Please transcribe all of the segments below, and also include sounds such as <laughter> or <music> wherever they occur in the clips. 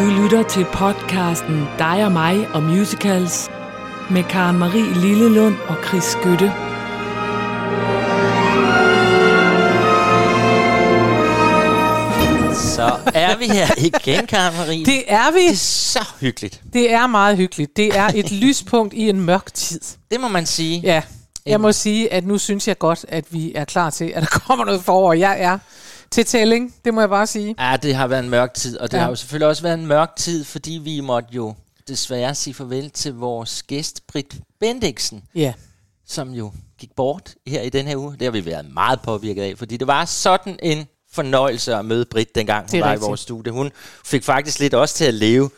Du lytter til podcasten Dig og mig og musicals med Karen Marie Lillelund og Chris Skytte. Så er vi her igen, Karen Marie. Det er vi. det er så hyggeligt. Det er meget hyggeligt. Det er et lyspunkt i en mørk tid. Det må man sige. Ja, jeg må sige, at nu synes jeg godt, at vi er klar til, at der kommer noget forår. Jeg er til tælling, det må jeg bare sige. Ja, det har været en mørk tid, og det Ja. har jo selvfølgelig også været en mørk tid, fordi vi måtte jo desværre sige farvel til vores gæst, Britt Bendiksen, Ja, som jo gik bort her i den her uge. Det har vi været meget påvirket af, fordi det var sådan en fornøjelse at møde Britt, dengang hun var rigtigt. i vores studie. Hun fik faktisk lidt også til at leve,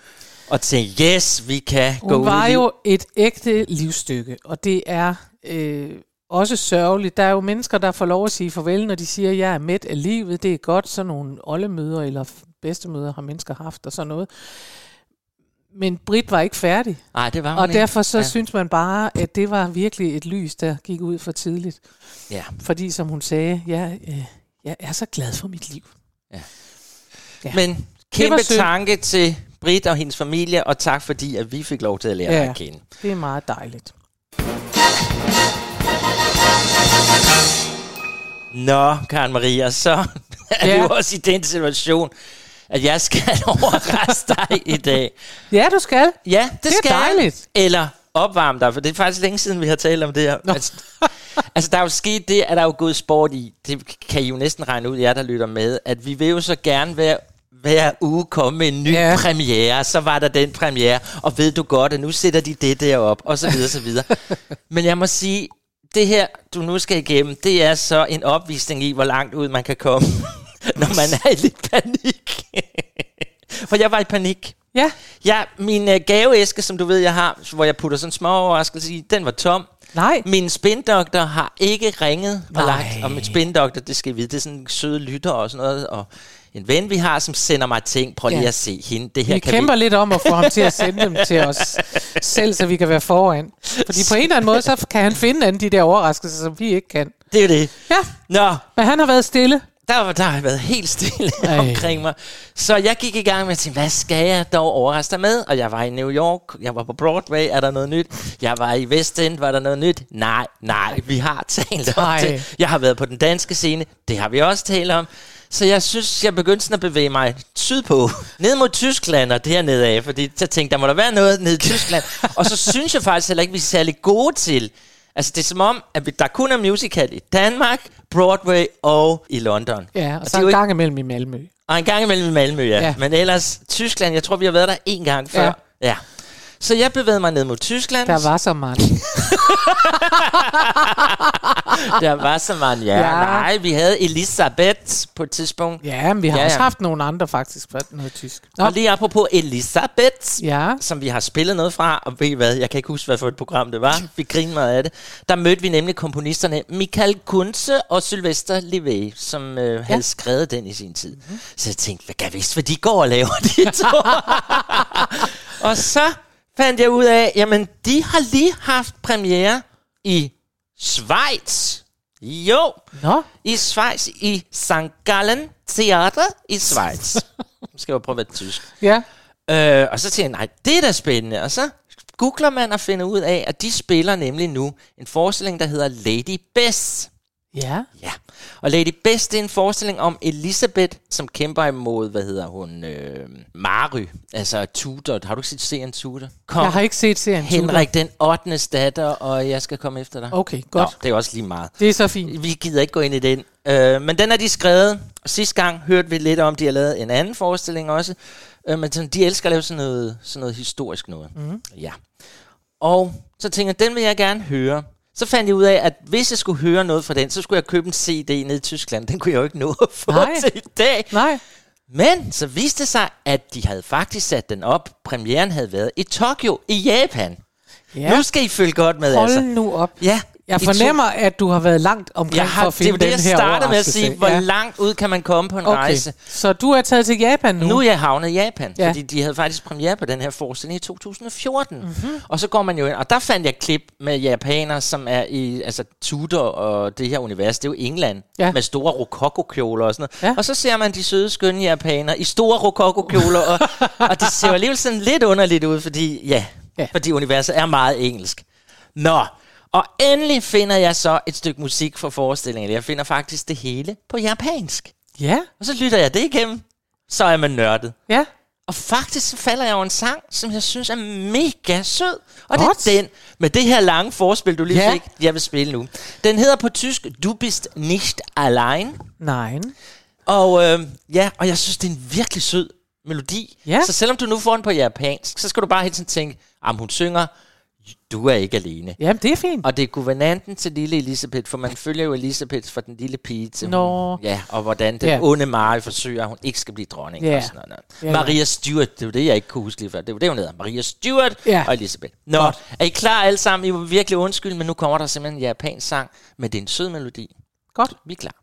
og tænke, yes, vi kan gå hun ud var i liv. jo et ægte livsstykke, og det er øh, også sørgeligt. Der er jo mennesker, der får lov at sige farvel, når de siger, at jeg er midt af livet. Det er godt, sådan nogle oldemøder eller bedstemøder har mennesker haft og sådan noget. Men Britt var ikke færdig, Nej, det var hun og ikke. derfor så ja. ja. synes man bare, at det var virkelig et lys, der gik ud for tidligt. Ja. Fordi som hun sagde, jeg, øh, jeg er så glad for mit liv. Ja. Men var kæmpe tanke til Britt og hendes familie, og tak fordi, at vi fik lov til at lære Ja. ja. at kende. Det er meget dejligt. Nå, Karen Maria, så <laughs> er Ja. jo også i den situation, at jeg skal <laughs> overraske dig i dag. Ja, du skal. Ja, det, Det er skal jeg. dejligt. Eller opvarme dig, for det er faktisk længe siden, vi har talt om det her. Nå. Altså, altså, der er jo sket det, at der er jo gået sport i. Det kan I jo næsten regne ud, jer der lytter med, at vi vil jo så gerne hver, hver uge komme med en ny Ja. premiere. Så var der den premiere, og ved du godt, at nu sætter de det derop, og så videre, så videre. <laughs> Men jeg må sige, det her, du nu skal igennem, det er så en opvisning i, hvor langt ud man kan komme, <laughs> når man er i lidt panik. <laughs> For jeg var i panik. Ja, Ja, min øh, gaveæske, som du ved, jeg har, hvor jeg putter sådan små overraskelser i, den var tom. nej. Min spindoktor har ikke ringet og Nej. lagt, og mit spindoktor, det skal I vide, det er sådan søde lytter og sådan noget, og en ven, vi har, som sender mig ting. Prøv lige Ja. at se hende. Det her Vi kan kæmper lidt om at få ham til at sende dem til os <laughs> selv, så vi kan være foran. Fordi på en eller anden måde, så kan han finde alle de der overraskelser, som vi ikke kan. Det er det. Ja, Nå, men han har været stille. Der, var- der har været helt stille Ej. <laughs> omkring mig. Så jeg gik i gang med at tænke, hvad skal jeg dog overraske dig med? Og jeg var i New York, jeg var på Broadway, er der noget nyt? Jeg var i West End, var der noget nyt? Nej, nej, vi har talt om det. Jeg har været på den danske scene, det har vi også talt om. Så jeg synes, jeg begyndte sådan at bevæge mig sydpå, <laughs> ned mod Tyskland og dernede af, fordi jeg tænkte, der må der være noget nede i Tyskland. <laughs> og så synes jeg faktisk heller ikke, vi er særlig gode til. Altså, det er som om, at vi- der kun er musical i Danmark, Broadway og i London. Ja, og det så er en gang imellem i Malmø. og en gang imellem i Malmø, ja. Ja. ja. Men ellers, Tyskland, jeg tror, vi har været der en gang før. Ja. Ja. Ja. Så jeg bevægede mig ned mod Tyskland. Der var så mange. <laughs> der var så meget, ja. Ja. ja. Nej, vi havde Elisabeth på et tidspunkt. Ja, men vi har Ja, også ja. haft nogle andre faktisk for noget tysk. Nå, Og lige apropos Elisabeth, ja, som vi har spillet noget fra, og ved I hvad, jeg kan ikke huske, hvad for et program det var. Vi grinede meget af det. Der mødte vi nemlig komponisterne Michael Kunze og Sylvester Levé, som øh, havde skrevet den i sin tid. Mm-hmm. Så jeg tænkte, hvad kan vidst, hvad de går og laver, de to. <laughs> og så fandt jeg ud af, jamen, de har lige haft premiere i Schweiz. Jo, Nå, i Schweiz, i St. Gallen Theater i Schweiz. Nu skal jeg prøve at være tysk. ja. Øh, og så tænkte jeg, nej, det er da spændende. Og så googler man og finder ud af, at de spiller nemlig nu en forestilling, der hedder Lady Bess. Ja, Ja, og Lady Bess, det er en forestilling om Elisabeth, som kæmper imod, hvad hedder hun, øh, Mary, altså Tudor. Har du ikke set serien Tudor? Kom, jeg har ikke set serien. Tudor. Henrik den 8. datter, og jeg skal komme efter dig. Okay, godt. Nå, det er også lige meget. Det er så fint. Vi gider ikke gå ind i den. Øh, men den er de skrevet. Sidste gang hørte vi lidt om, de har lavet en anden forestilling også. Øh, men sådan, de elsker at lave sådan noget, sådan noget historisk noget. Mm. Ja. Og så tænkte jeg, den vil jeg gerne høre. Så fandt jeg ud af, at hvis jeg skulle høre noget fra den, så skulle jeg købe en CD ned i Tyskland. Den kunne jeg jo ikke nå at få Nej. <laughs> til i dag. Nej, Men så viste det sig, at de havde faktisk sat den op. Premieren havde været i Tokyo i Japan. ja. Nu skal I følge godt med, Hold altså. nu op. Ja, Jeg fornemmer, at du har været langt omkring Jeg har, for at det finde er jo det, jeg her starter med at sige. Hvor Ja. langt ud kan man komme på en Okay, rejse? så du er taget til Japan nu? Nu er jeg havnet i Japan, Ja. fordi de havde faktisk premiere på den her forestilling i 2014. Mm-hmm. Og så går man jo ind, og der fandt jeg klip med japanere, som er i altså Tudor og det her univers. Det er jo England, Ja. med store rokokokjoler og sådan noget. Ja. Og så ser man de søde, skønne japanere i store rokokokjoler, og, <laughs> og det ser jo alligevel sådan lidt underligt ud, fordi Ja. ja. fordi universet er meget engelsk. Nå, og endelig finder jeg så et stykke musik for forestillingen. Jeg finder faktisk det hele på japansk. Ja, Og så lytter jeg det igennem. Så er man nørdet. ja. Og faktisk så falder jeg over en sang, som jeg synes er mega sød. Og Godt. det er den, med det her lange forspil, du lige Ja. fik, jeg vil spille nu. Den hedder på tysk, Du bist nicht allein. Nej. Og øh, ja, og jeg synes, det er en virkelig sød melodi. Ja. Så selvom du nu får den på japansk, så skal du bare hele tiden tænke, om hun synger, du er ikke alene. Jamen, det er fint. Og det er guvernanten til lille Elisabeth, for man følger jo Elisabeth fra den lille pige til Nå. hun, ja, og hvordan den Ja. onde Mary forsøger, at hun ikke skal blive dronning. Ja. Og sådan noget. Ja, ja. Maria Stewart, det er jo det, jeg ikke kunne huske lige før. Det jo det, hun hedder. Maria Stewart Ja. og Elisabeth. Nå, Godt. er I klar alle sammen? I var virkelig undskyld, men nu kommer der simpelthen en japansk sang med det er en sød melodi. Godt. Vi er klar.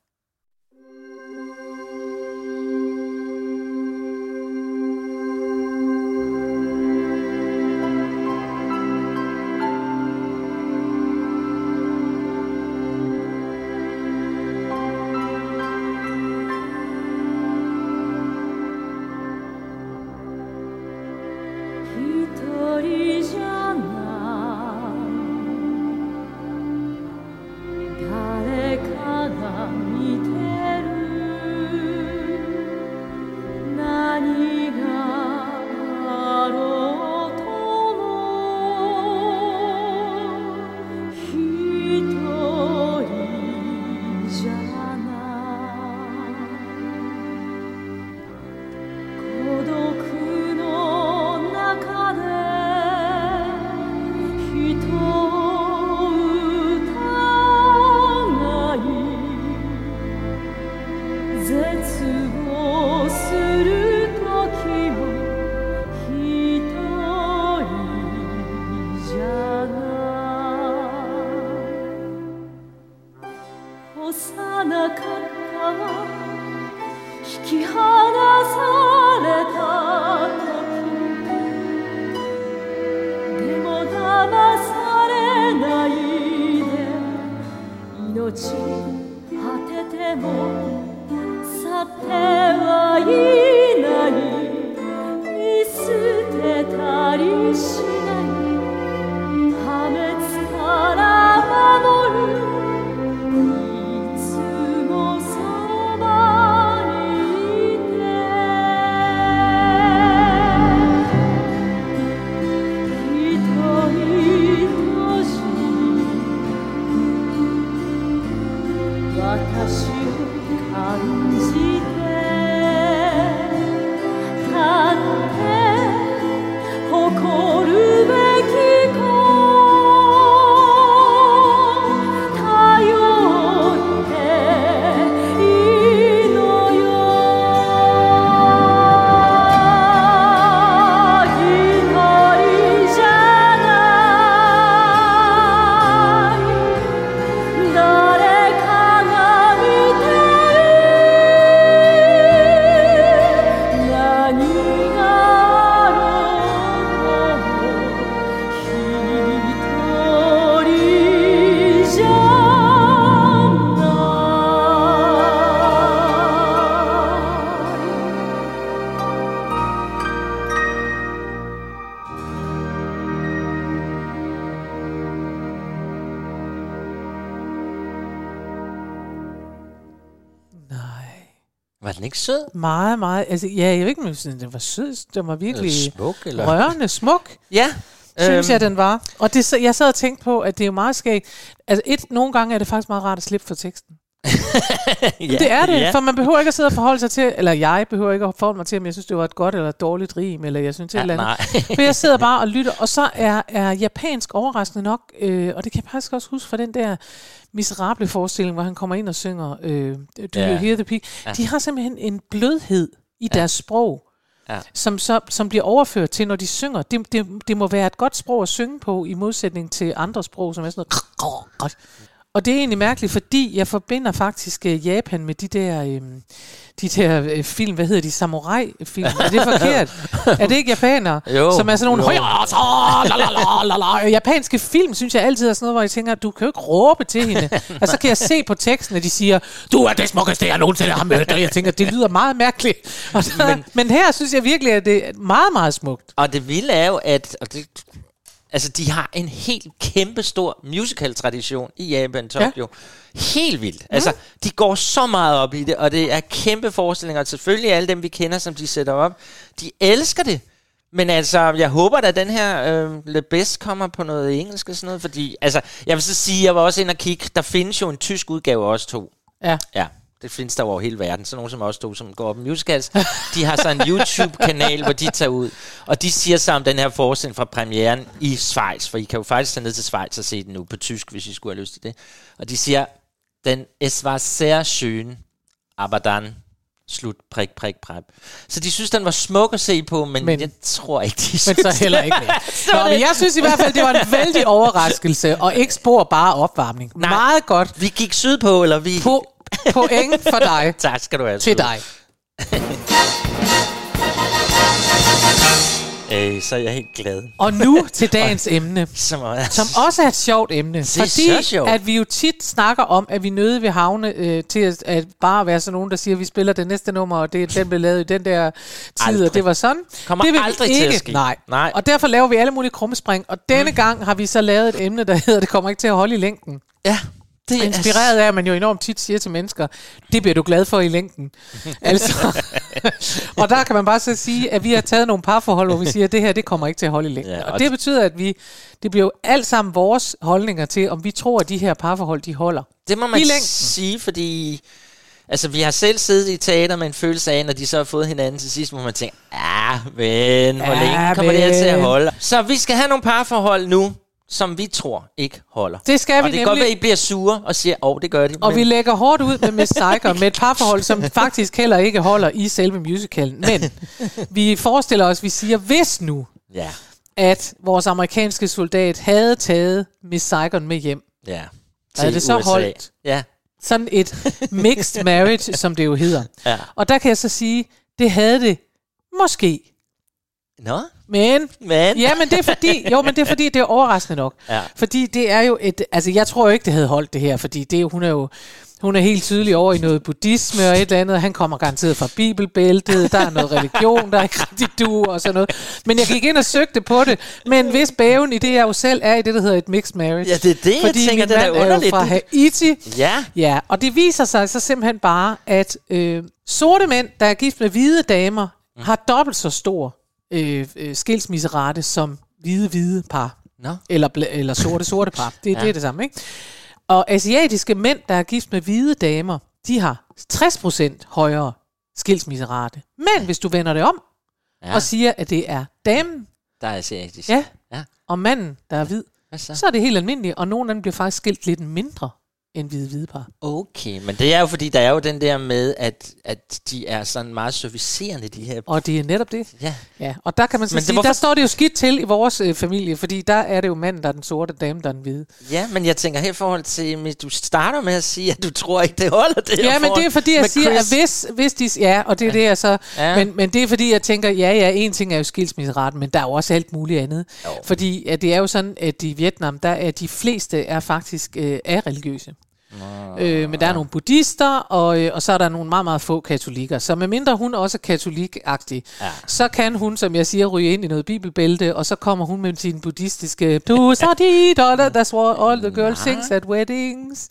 Altså, ja, jeg ved ikke, synes, den var sød. Den var virkelig Eller smuk, eller? rørende smuk, Ja. synes øhm, jeg, den var. Og det, så- jeg sad og tænkte på, at det er jo meget skægt. Altså, et, nogle gange er det faktisk meget rart at slippe for teksten. <laughs> ja, Det er det, Ja. for man behøver ikke at sidde og forholde sig til, eller jeg behøver ikke at forholde mig til, om jeg synes, det var et godt eller et dårligt rim, eller jeg synes et Ja, eller andet. For jeg sidder bare og lytter, og så er, er japansk overraskende nok, øh, og det kan jeg faktisk også huske fra den der miserable forestilling, hvor han kommer ind og synger øh, Do Ja. You Hear the Pig. Ja. De har simpelthen en blødhed i deres sprog, Ja. som, så, som bliver overført til, når de synger. Det, det, det må være et godt sprog at synge på, i modsætning til andre sprog, som er sådan noget... Og det er egentlig mærkeligt, fordi jeg forbinder faktisk øh, Japan med de der, øh, de der øh, film, hvad hedder de, samurai-film. Er det forkert? <laughs> er det ikke japanere? Jo, som er sådan nogle jo. Japanske film, synes jeg altid er sådan noget, hvor jeg tænker, du kan jo ikke råbe til hende. <laughs> og så kan jeg se på teksten, at de siger, du er det smukkeste, jeg nogensinde har mødt. Og jeg tænker, det lyder meget mærkeligt. Og så, men, Men- men her synes jeg virkelig, at det er meget, meget smukt. Og det vilde er jo, at og det, altså, de har en helt kæmpe stor musical-tradition i Japan, Tokyo. Ja. Helt vildt. Mm. Altså, de går så meget op i det, og det er kæmpe forestillinger. Og selvfølgelig alle dem, vi kender, som de sætter op, de elsker det. Men altså, jeg håber at den her øh, Le Best kommer på noget engelsk og sådan noget, fordi, altså, jeg vil så sige, jeg var også inde og kigge, der findes jo en tysk udgave os to. Ja. Ja, det findes der over hele verden. Så nogen som os to, som går op i musicals, <laughs> de har så en YouTube-kanal, hvor de tager ud. Og de siger så om den her forestilling fra premieren i Schweiz, for I kan jo faktisk tage ned til Schweiz og se den nu på tysk, hvis I skulle have lyst til det. Og de siger, den es var sehr schön, aber dann slut, prik, prik, prik. Så de synes, den var smuk at se på, men, Men- men jeg tror ikke, de Men synes så heller ikke mere. <laughs> Nå, men jeg synes i hvert fald, det var en vældig overraskelse, og ikke spor bare opvarmning. Nej. Meget godt. Vi gik sydpå, eller vi... På, point for dig. <laughs> Tak skal du have. Til dig. <laughs> Øh, så er jeg helt glad. Og nu til dagens <laughs> emne. Som, er, Som også er et sjovt emne. fordi så sjovt. at vi jo tit snakker om, at vi nøde vil havne øh, til at, at bare være sådan nogen, der siger, at vi spiller det næste nummer, og det, den blev lavet i den der tid, Aldrig. og det var sådan. Kommer det vil vi aldrig til at ikke. ske. Nej. Nej. Og derfor laver vi alle mulige krummespring. Og denne mm. gang har vi så lavet et emne, der hedder, det kommer ikke til at holde i længden. Ja, det er Inspireret af, at man jo enormt tit siger til mennesker, det bliver du glad for i længden. <laughs> altså, og der kan man bare så sige, at vi har taget nogle parforhold, hvor vi siger, at det her, det kommer ikke til at holde i længden. Ja, og, og det betyder, at vi, det bliver jo alt sammen vores holdninger til, om vi tror, at de her parforhold, de holder. Det må man sige, fordi... Altså, vi har selv siddet i teater med en følelse af, når de så har fået hinanden til sidst, hvor man tænker, ah, men, hvor Ja, længe kommer det her til at men." holde? Så vi skal have nogle parforhold nu, som vi tror ikke holder. Det skal og vi det kan godt nemlig. I bliver sure og siger, åh, oh, det gør de. Og men vi lægger hårdt ud med Miss Saigon med et parforhold, som faktisk heller ikke holder i selve musicalen. Men vi forestiller os, vi siger, hvis nu, Ja, at vores amerikanske soldat havde taget Miss Saigon med hjem, ja. Til det så USA. holdt? Ja, sådan et mixed marriage, som det jo hedder. ja. Og der kan jeg så sige, det havde det måske. Nå, Men, men... ja, men det er fordi, jo, men det er fordi, det er overraskende nok. Ja. Fordi det er jo et, altså jeg tror jo ikke, det havde holdt det her, fordi det er hun er jo, hun er helt tydelig over i noget buddhisme og et eller andet. Han kommer garanteret fra bibelbæltet. Der er noget religion, der er ikke rigtig du og sådan noget. Men jeg gik ind og søgte på det. Men hvis bæven i det, jeg jo selv er i det, der hedder et mixed marriage. Ja, det er det, jeg fordi tænker, min det er er underligt. fra Haiti. Ja, Ja, og det viser sig så simpelthen bare, at øh, sorte mænd, der er gift med hvide damer, mm. har dobbelt så stor øh, øh, skilsmisserate som hvide, hvide par. Nå. Eller, eller sorte, sorte par. Det, ja. <laughs> Det er det samme, ikke? Og asiatiske mænd, der er gift med hvide damer, de har 60% højere skilsmisserate. Men hvis du vender det om Ja. og siger, at det er damen, der er asiatisk. ja, Ja. og manden, der er hvid, så? så er det helt almindeligt, og nogle af dem bliver faktisk skilt lidt mindre end hvide, hvide par. Okay, men det er jo fordi, der er jo den der med, at, at de er sådan meget servicerende, de her... Og det er netop det. Ja, Ja, og der kan man så Men sige, hvorfor- der står det jo skidt til i vores øh, familie, fordi der er det jo manden, der er den sorte, dame, der er den hvide. ja, men jeg tænker her i forhold til, du starter med at sige, at du tror ikke, det holder det Ja, men det er fordi, jeg med siger, Chris. at hvis, hvis de... Ja, og det er det, jeg så... Ja. Men, men det er fordi, jeg tænker, ja, ja, en ting er jo skilsmisseraten, men der er jo også alt muligt andet. Jo. Fordi at det er jo sådan, at i Vietnam, der er de fleste er faktisk øh, er religiøse. Øh, men der er nogle buddhister, og, øh, og så er der nogle meget, meget få katolikker. Så medmindre hun også er katolikagtig, Ja. så kan hun, som jeg siger, ryge ind i noget bibelbælte, og så kommer hun med sin buddhistiske Du så <laughs> og that's what all the girls sings at weddings.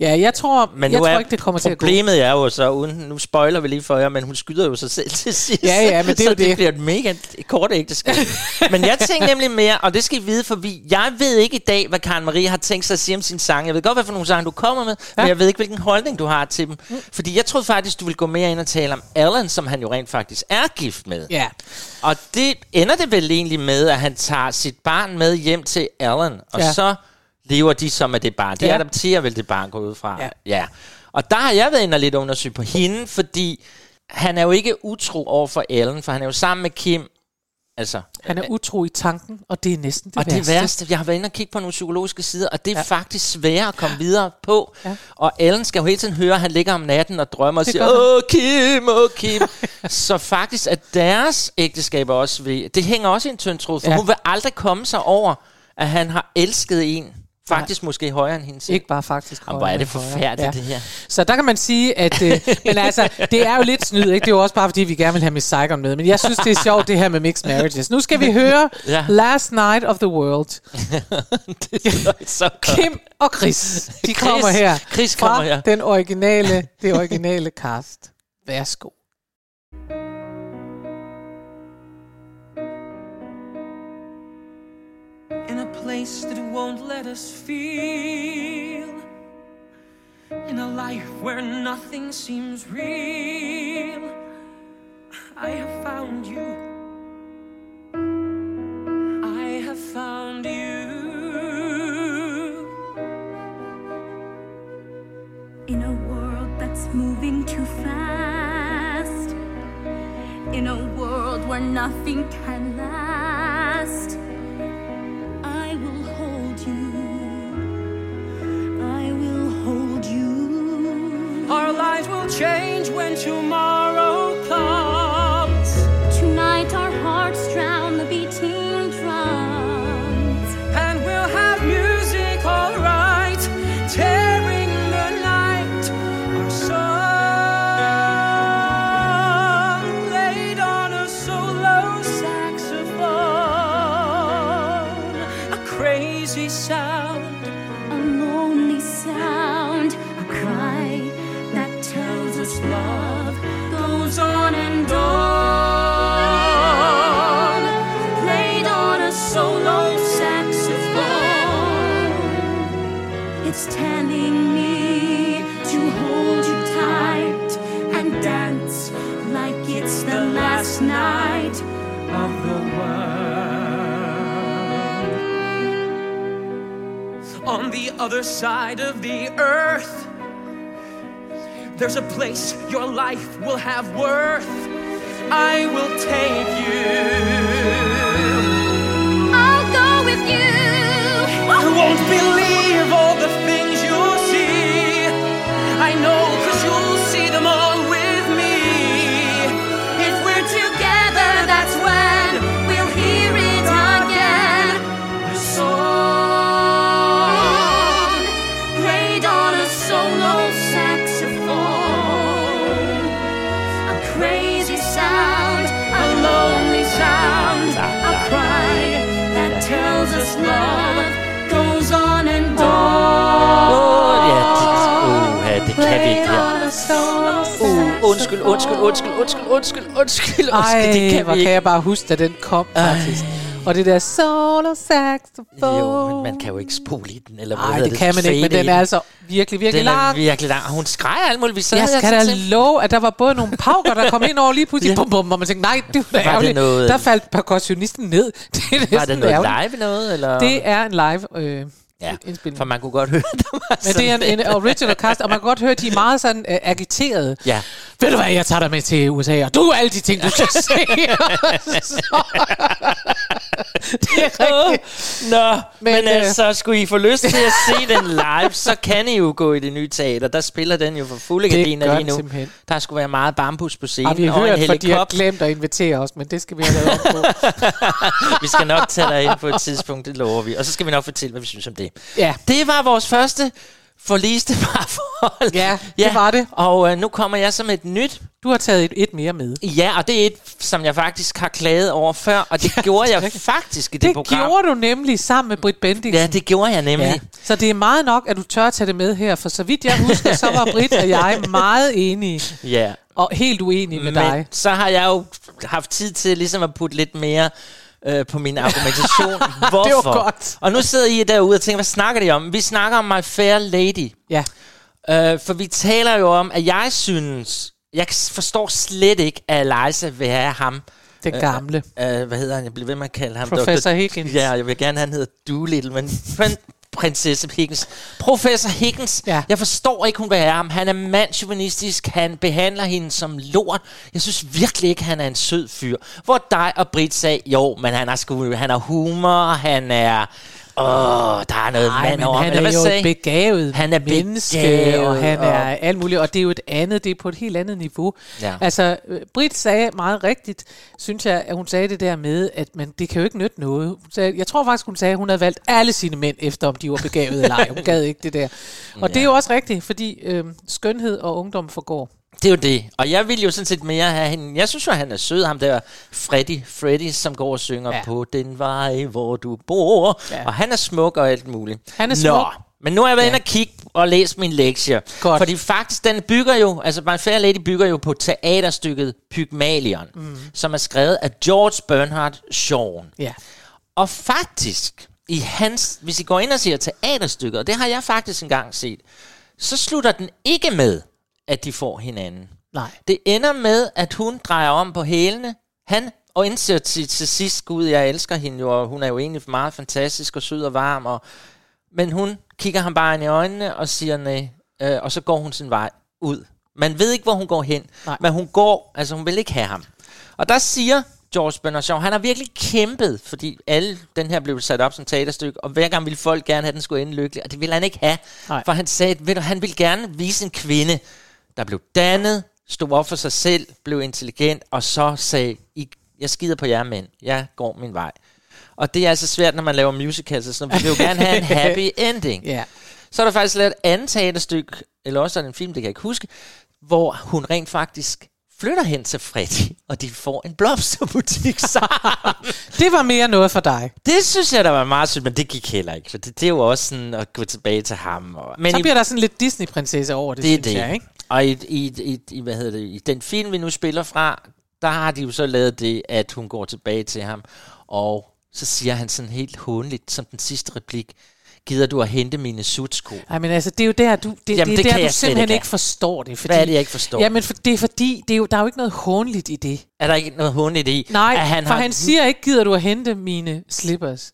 Ja, jeg tror, Men jeg nu tror er ikke, det kommer til at gå. Problemet er jo så, uden, nu spoiler vi lige for jer, men hun skyder jo sig selv til sidst. Ja, ja, men det er <laughs> så jo det. det. bliver et mega kort ægteskab. men jeg tænker nemlig mere, og det skal I vide, for vi, jeg ved ikke i dag, hvad Karen Marie har tænkt sig at sige om sin sang. Jeg ved godt, hvad for nogle sange du kommer med, ja. men jeg ved ikke, hvilken holdning du har til dem. Mm. Fordi jeg troede faktisk, du ville gå mere ind og tale om Alan, som han jo rent faktisk er gift med. Ja, Og det ender det vel egentlig med, at han tager sit barn med hjem til Alan, og ja. Så lever de som af det barn. De. Ja. adopterer vel det barn går ud fra. Ja. ja. Og der har jeg været inde og lidt undersøge på hende, fordi han er jo ikke utro over for Ellen, for han er jo sammen med Kim. Altså, Han er utro i tanken, og det er næsten det og værste. det værste, jeg har været inde og kigge på nogle psykologiske sider, og det er Ja. faktisk sværere at komme videre på. Ja. Og Ellen skal jo hele tiden høre, at han ligger om natten og drømmer og Det siger, åh Kim, åh Kim. <laughs> så faktisk at deres ægteskab også ved, det hænger også i en tynd tråd, for ja. hun vil aldrig komme sig over, at han har elsket en, faktisk måske højere end hende selv. Ikke bare faktisk. Jamen, hvor er det forfærdeligt, det her. Så der kan man sige, at... Øh, <laughs> men altså, det er jo lidt snyd, ikke? Det er jo også bare, fordi vi gerne vil have Miss Saigon med. Men jeg synes, det er sjovt, det her med mixed marriages. Nu skal vi høre Ja. Last Night of the World. <laughs> så godt. Kim og Chris, de Chris. kommer her Chris kommer her. den originale, det originale cast. Værsgo. Place that won't let us feel, in a life where nothing seems real. I have found you. I have found you. In a world that's moving too fast, in a world where nothing can last, change when tomorrow other side of the earth, there's a place your life will have worth. I will take you. I'll go with you. You won't believe kan vi ikke. Solo Uh, undskyld, undskyld, undskyld, undskyld, undskyld, undskyld, undskyld, det Ej, kan hvor vi kan ikke. jeg bare huske, da den kom, faktisk. Og det der solo saxophone. Jo, men man kan jo ikke spole i den, eller Nej, hedder det kan man ikke, men den er altså virkelig, virkelig Den er lang. virkelig lang. Hun skrejer alt muligt. Vi sad Jeg her skal da love, at der var både nogle pauker, der kom ind over lige pludselig, Ja. bum, bum, og man tænkte, nej, det var, det ærgerligt. noget- Der faldt percussionisten ned. <laughs> Det er Var det noget ærgerligt. live noget? Eller? Det er en live øh, ja, indspilning. for man kunne godt <laughs> høre, der var Men det er en, en original cast, og man kan godt høre, at de er meget sådan uh, agiterede. Ja. Ved du hvad, jeg tager dig med til USA, og du er alle de ting, du skal se. <laughs> <laughs> Det er rigtigt. Nå, men, Men, øh, altså, skulle I få lyst til at se den live, så kan I jo gå i det nye teater. Der spiller den jo for fulde gardiner lige nu. simpelthen. Der skulle være meget bambus på scenen, Har vi og en hørt, for de har helikopter. glemt at invitere os, men det skal vi have lavet om på. vi skal nok tage dig ind på et tidspunkt, det lover vi. Og så skal vi nok fortælle, hvad vi synes om det. Ja. Det var vores første forliste parforhold. Ja, det var det. Og øh, nu kommer jeg som et nyt. Du har taget et, et mere med. Ja, og det er et, som jeg faktisk har klaget over før, og det gjorde jeg faktisk i det, Det program. gjorde du nemlig sammen med Britt Bendiksen. Ja, det gjorde jeg nemlig. Ja. Så det er meget nok, at du tør at tage det med her, for så vidt jeg husker, så var Britt og jeg meget enige, Ja. og helt uenige med dig. Men så har jeg jo haft tid til ligesom at putte lidt mere øh, på min argumentation. <laughs> Hvorfor? godt. Og nu sidder I derude og tænker, hvad snakker de om? Vi snakker om My Fair Lady. Ja. Øh, for vi taler jo om, at jeg synes, jeg forstår slet ikke, at Eliza vil have ham. Den gamle. Øh, hvad hedder han? Jeg bliver ved med at kalde ham Professor Dr. Higgins. Ja, jeg vil gerne, han hedder Doolittle, men prinsesse Higgins. Professor Higgins, Ja. jeg forstår ikke, hun vil have ham. Han er mandsjuvenistisk, han behandler hende som lort. Jeg synes virkelig ikke, han er en sød fyr. Hvor dig og Britt sagde, jo, men han har, sgu, han har humor, han er... Åh, der er noget Nej, mand over han er jo et begavet Han er menneske, begavet, og han og- er alt muligt, og det er jo et andet, det er på et helt andet niveau. Ja. Altså, øh, Britt sagde meget rigtigt, synes jeg, at hun sagde det der med, at man, det kan jo ikke nytte noget. Hun sagde, jeg tror faktisk, hun sagde, at hun havde valgt alle sine mænd, efter om de var begavet eller ej. Hun gad ikke det der. <laughs> Og det er jo også rigtigt, fordi øh, skønhed og ungdom forgår. Det er jo det. Og jeg vil jo sådan set mere have hende. Jeg synes jo, han er sød, ham der Freddy, Freddy, som går og synger Ja. på den vej, hvor du bor. Ja. Og han er smuk og alt muligt. Han er Nå, smuk. men nu har jeg været Ja. inde og kigge og læst min lektie. Godt. Fordi faktisk, den bygger jo, altså My Fair Lady bygger jo på teaterstykket Pygmalion, mm. som er skrevet af George Bernhard Shaw. Ja. Og faktisk, i hans, hvis I går ind og siger teaterstykket, og det har jeg faktisk engang set, så slutter den ikke med, at de får hinanden. Nej. Det ender med, at hun drejer om på hælene. Han og indser til, til sidst, gud, jeg elsker hende jo, og hun er jo egentlig meget fantastisk og sød og varm. Og, men hun kigger ham bare ind i øjnene og siger nej, øh, og så går hun sin vej ud. Man ved ikke, hvor hun går hen, Nej. men hun går, altså hun vil ikke have ham. Og der siger George Bernard Shaw, han har virkelig kæmpet, fordi alle, den her blev sat op som teaterstykke, og hver gang ville folk gerne have, at den skulle ende lykkelig, og det ville han ikke have. Nej. For han sagde, ved du, han ville gerne vise en kvinde, der blev dannet, stod op for sig selv, blev intelligent, og så sagde, I, jeg skider på jer mænd, jeg går min vej. Og det er altså svært, når man laver musicals, noget. Vi vil jo gerne have en <laughs> happy ending. Ja. Så er der faktisk lavet et andet teaterstykke, eller også er det en film, det kan jeg ikke huske, hvor hun rent faktisk flytter hen til Freddy, og de får en blomsterbutik <laughs> sammen. Det var mere noget for dig. det synes jeg, der var meget sødt, men det gik heller ikke. For det, det er jo også sådan at gå tilbage til ham. Og, men Så i- bliver der sådan lidt Disney-prinsesse over det, det synes det. jeg, ikke? Og i, i, i, i, hvad hedder det, i den film, vi nu spiller fra, der har de jo så lavet det, at hun går tilbage til ham, og så siger han sådan helt hånligt, som den sidste replik, gider du at hente mine sutsko? Ej, men altså, det er jo der, du, det, Jamen, det er det der, du simpelthen ikke ikke forstår det. Fordi, Hvad er det, jeg ikke forstår? Jamen, for, det er fordi, det er jo, der er jo ikke noget hånligt i det. Er der ikke noget håndligt i? Nej, at han for han siger ikke, gider du at hente mine slippers.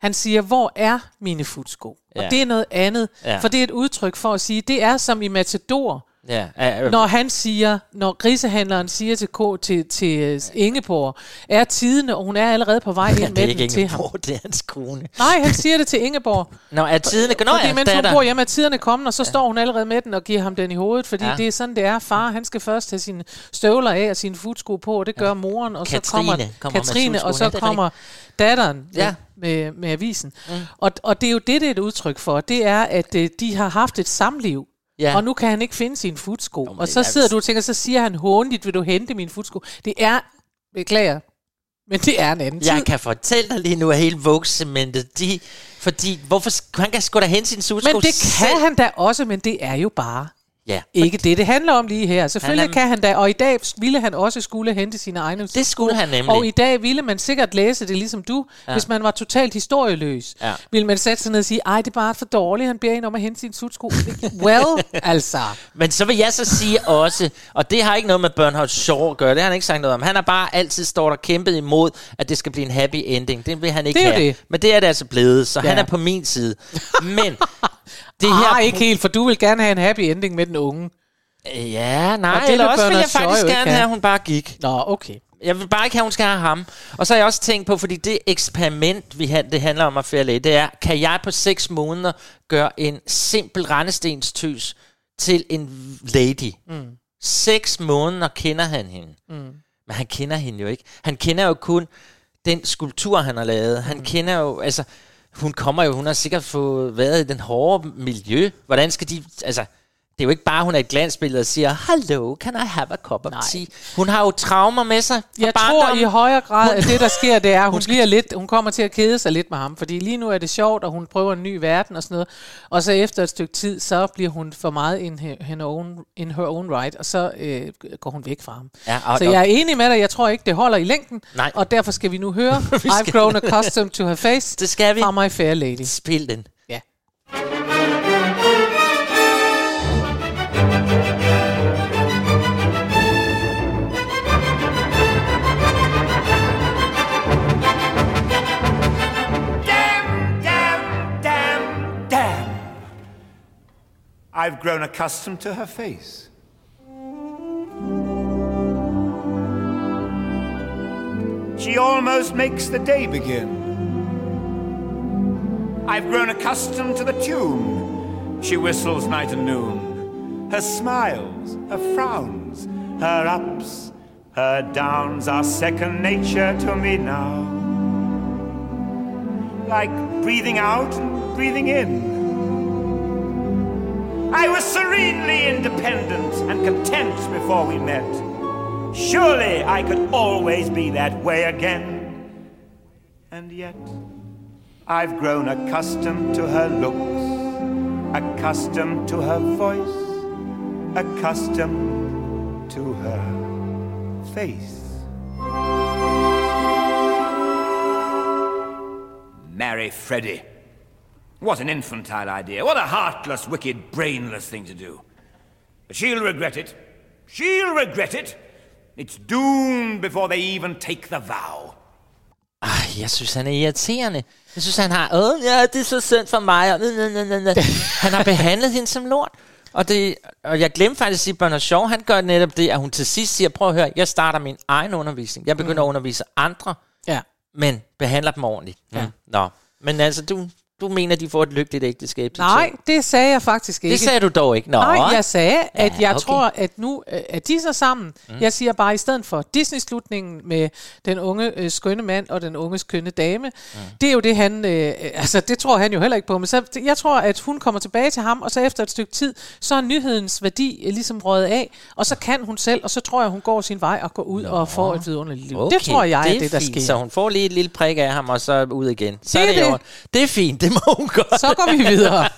Han siger, hvor er mine futsko? Og Ja. det er noget andet, Ja. for det er et udtryk for at sige, det er som i Matador, Ja, øh, øh, når han siger, når grisehandleren siger til, K, til, til øh, Ingeborg, er tidene, og hun er allerede på vej <laughs> ind det med den ikke til ham. Ingeborg, det er hans kone. Nej, han siger det til Ingeborg. <laughs> Nå, er tiden... Nå, fordi ja, mens hun bor hjemme, er tiderne kommet, og så står hun allerede med den og giver ham den i hovedet, fordi ja. Ja. det er sådan, det er. Far, han skal først have sine støvler af og sine futsko på, og det gør moren, og så Katrine kommer kommer med Katrine, og så er kommer datteren Ja. ja. med, med avisen. Mm. Og, og det er jo det, det er et udtryk for. Det er, at øh, de har haft et samliv. Ja. Og nu kan han ikke finde sine futsko. men og så er- sidder du og tænker, så siger han håndigt, vil du hente mine futsko? Det er, beklager, men det er en anden Jeg tid. kan fortælle dig lige nu, at hele Vogue-cementet, de... Fordi, hvorfor... Han kan sgu da hente sin sutsko Men det selv. kan han da også, men det er jo bare Ja, ikke det, det handler om lige her. Selvfølgelig Han kan han da, og i dag ville han også skulle hente sine egne det skulle han nemlig. Og i dag ville man sikkert læse det ligesom du, ja. hvis man var totalt historieløs. Ja. Ville man sætte sig ned og sige, ej, det er bare for dårligt, han beder en om at hente sin sutsko. <laughs> well, altså. Men så vil jeg så sige også, og det har ikke noget med Bernhard Shaw at gøre, det har han ikke sagt noget om. Han har bare altid stået og kæmpet imod, at det skal blive en happy ending. Det vil han ikke Det er have. det. Men det er det altså blevet, så Ja. han er på min side. Men <laughs> det Ah, her... ikke helt, for du vil gerne have en happy ending med den unge. Ja, nej, Og det eller også vil Bernhard jeg faktisk gerne have. at hun bare gik. Nå, okay. Jeg vil bare ikke have, at hun skal have ham. Og så har jeg også tænkt på, fordi det eksperiment, vi har, det handler om at fære læge, det er, kan jeg på seks måneder gøre en simpel rendestenstøs til en lady? Mm. Seks måneder kender han hende. Mm. Men han kender hende jo ikke. Han kender jo kun den skulptur, han har lavet. Han mm. kender jo, altså, hun kommer jo, hun har sikkert fået været i den hårde miljø. Hvordan skal de, altså, det er jo ikke bare, hun er et glansbillede og siger, Hello, can I have a cup of Nej. tea? Hun har jo traumer med sig. Jeg tror barndommen. i højere grad, at det der sker, det er, at hun, bliver lidt, hun kommer til at kede sig lidt med ham. Fordi lige nu er det sjovt, og hun prøver en ny verden og sådan noget. Og så efter et stykke tid, så bliver hun for meget in her, her own, in her own right, og så øh, går hun væk fra ham. Ja, og- så jeg er enig med dig, jeg tror ikke, det holder i længden. Nej. Og derfor skal vi nu høre <laughs> I've grown accustomed to her face Det skal vi. fra My Fair Lady. Spil den. I've grown accustomed to her face. She almost makes the day begin. I've grown accustomed to the tune she whistles night and noon. Her smiles, her frowns, her ups, her downs are second nature to me now. Like breathing out and breathing in. I was serenely independent and content before we met. Surely I could always be that way again. And yet, I've grown accustomed to her looks, accustomed to her voice, accustomed to her face. Marry Freddie. What an infantile idea. What a heartless, wicked, brainless thing to do. But she'll regret it. She'll regret it. It's doomed before they even take the vow. Ej, jeg synes, han er irriterende. Jeg synes, han har, åh, ja, det er så synd for mig. Og, næ, næ, næ, han har behandlet hende som lort. Og, det, og jeg glemte faktisk at sige, at Bernard Shaw, han gør netop det, at hun til sidst siger, prøv at høre, jeg starter min egen undervisning. Jeg begynder mm. at undervise andre, Ja. men behandler dem ordentligt. Ja. Mm. Nå, men altså, du, du mener, de får et lykkeligt ægteskab til Nej, to. det sagde jeg faktisk ikke. Det sagde du dog ikke. Nå. Nej, jeg sagde, at Ja, jeg okay. tror, at nu øh, er de så sammen. Mm. Jeg siger bare, i stedet for Disney-slutningen med den unge øh, skønne mand og den unge skønne dame, mm. det er jo det, han... Øh, altså, det tror han jo heller ikke på. Men så, jeg tror, at hun kommer tilbage til ham, og så efter et stykke tid, så er nyhedens værdi øh, ligesom røget af, og så kan hun selv, og så tror jeg, hun går sin vej og går ud Nå. og får et vidunderligt liv. Okay, det tror jeg det er det, der fint. sker. Så hun får lige et lille prik af ham, og så ud igen. Så Det er er det. det. det er fint, det må hun godt. Så går vi videre.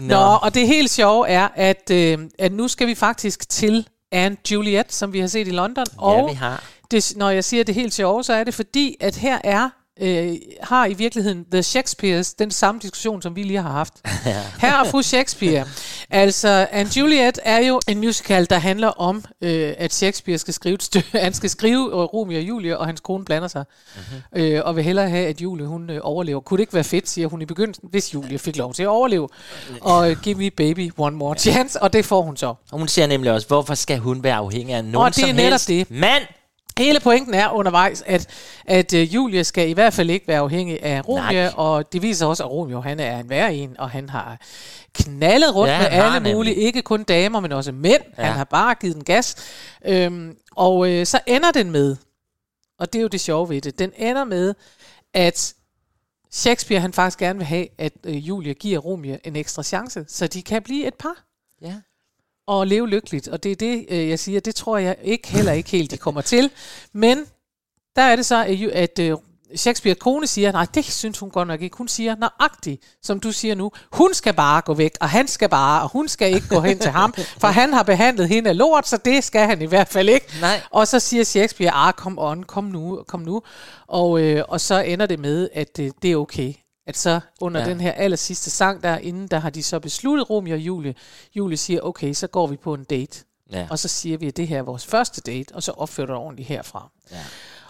<laughs> Nå, og det helt sjove er, at, øh, at nu skal vi faktisk til Anne Juliet, som vi har set i London. og vi har. Det, når jeg siger det helt sjove, så er det fordi, at her er øh, har i virkeligheden The Shakespeares den samme diskussion, som vi lige har haft. <laughs> Her er fru Shakespeare. Altså, Anne Juliet er jo en musical, der handler om, øh, at Shakespeare skal skrive stykke. <laughs> Han skal skrive øh, Romeo og Julie, og hans kone blander sig. Mm-hmm. Øh, og vil hellere have, at Julie hun øh, overlever. Kunne det ikke være fedt, siger hun i begyndelsen, hvis Julie fik lov til at overleve. Og øh, give me baby one more chance, og det får hun så. Og hun siger nemlig også, hvorfor skal hun være afhængig af nogen Og det er som netop helst det. mand? Hele pointen er undervejs, at, at uh, Julie skal i hvert fald ikke være afhængig af Romeo, Nej. og det viser også, at Romeo han er en værre en, og han har knaldet rundt Ja, med alle nemlig. mulige, ikke kun damer, men også mænd. Ja. Han har bare givet den gas. Øhm, og øh, så ender den med, og det er jo det sjove ved det, den ender med, at Shakespeare han faktisk gerne vil have, at øh, Julie giver Romeo en ekstra chance, så de kan blive et par Ja. Og leve lykkeligt. Og det er det, øh, jeg siger, det tror jeg ikke heller ikke helt, de kommer til. Men der er det så, at øh, Shakespeare kone siger, nej, det synes hun godt nok ikke. Hun siger nøjagtigt, som du siger nu, hun skal bare gå væk, og han skal bare, og hun skal ikke gå hen til ham, for han har behandlet hende af lort, så det skal han i hvert fald ikke. Nej. Og så siger Shakespeare, ah, kom on, kom nu, kom nu. Og, øh, og så ender det med, at øh, det er okay. At så under Ja. den her aller sidste sang derinde, der har de så besluttet, Romeo og Julie. Julie siger, okay, så går vi på en date. Ja. Og så siger vi, at det her er vores første date, og så opfører du dig ordentligt herfra. Ja.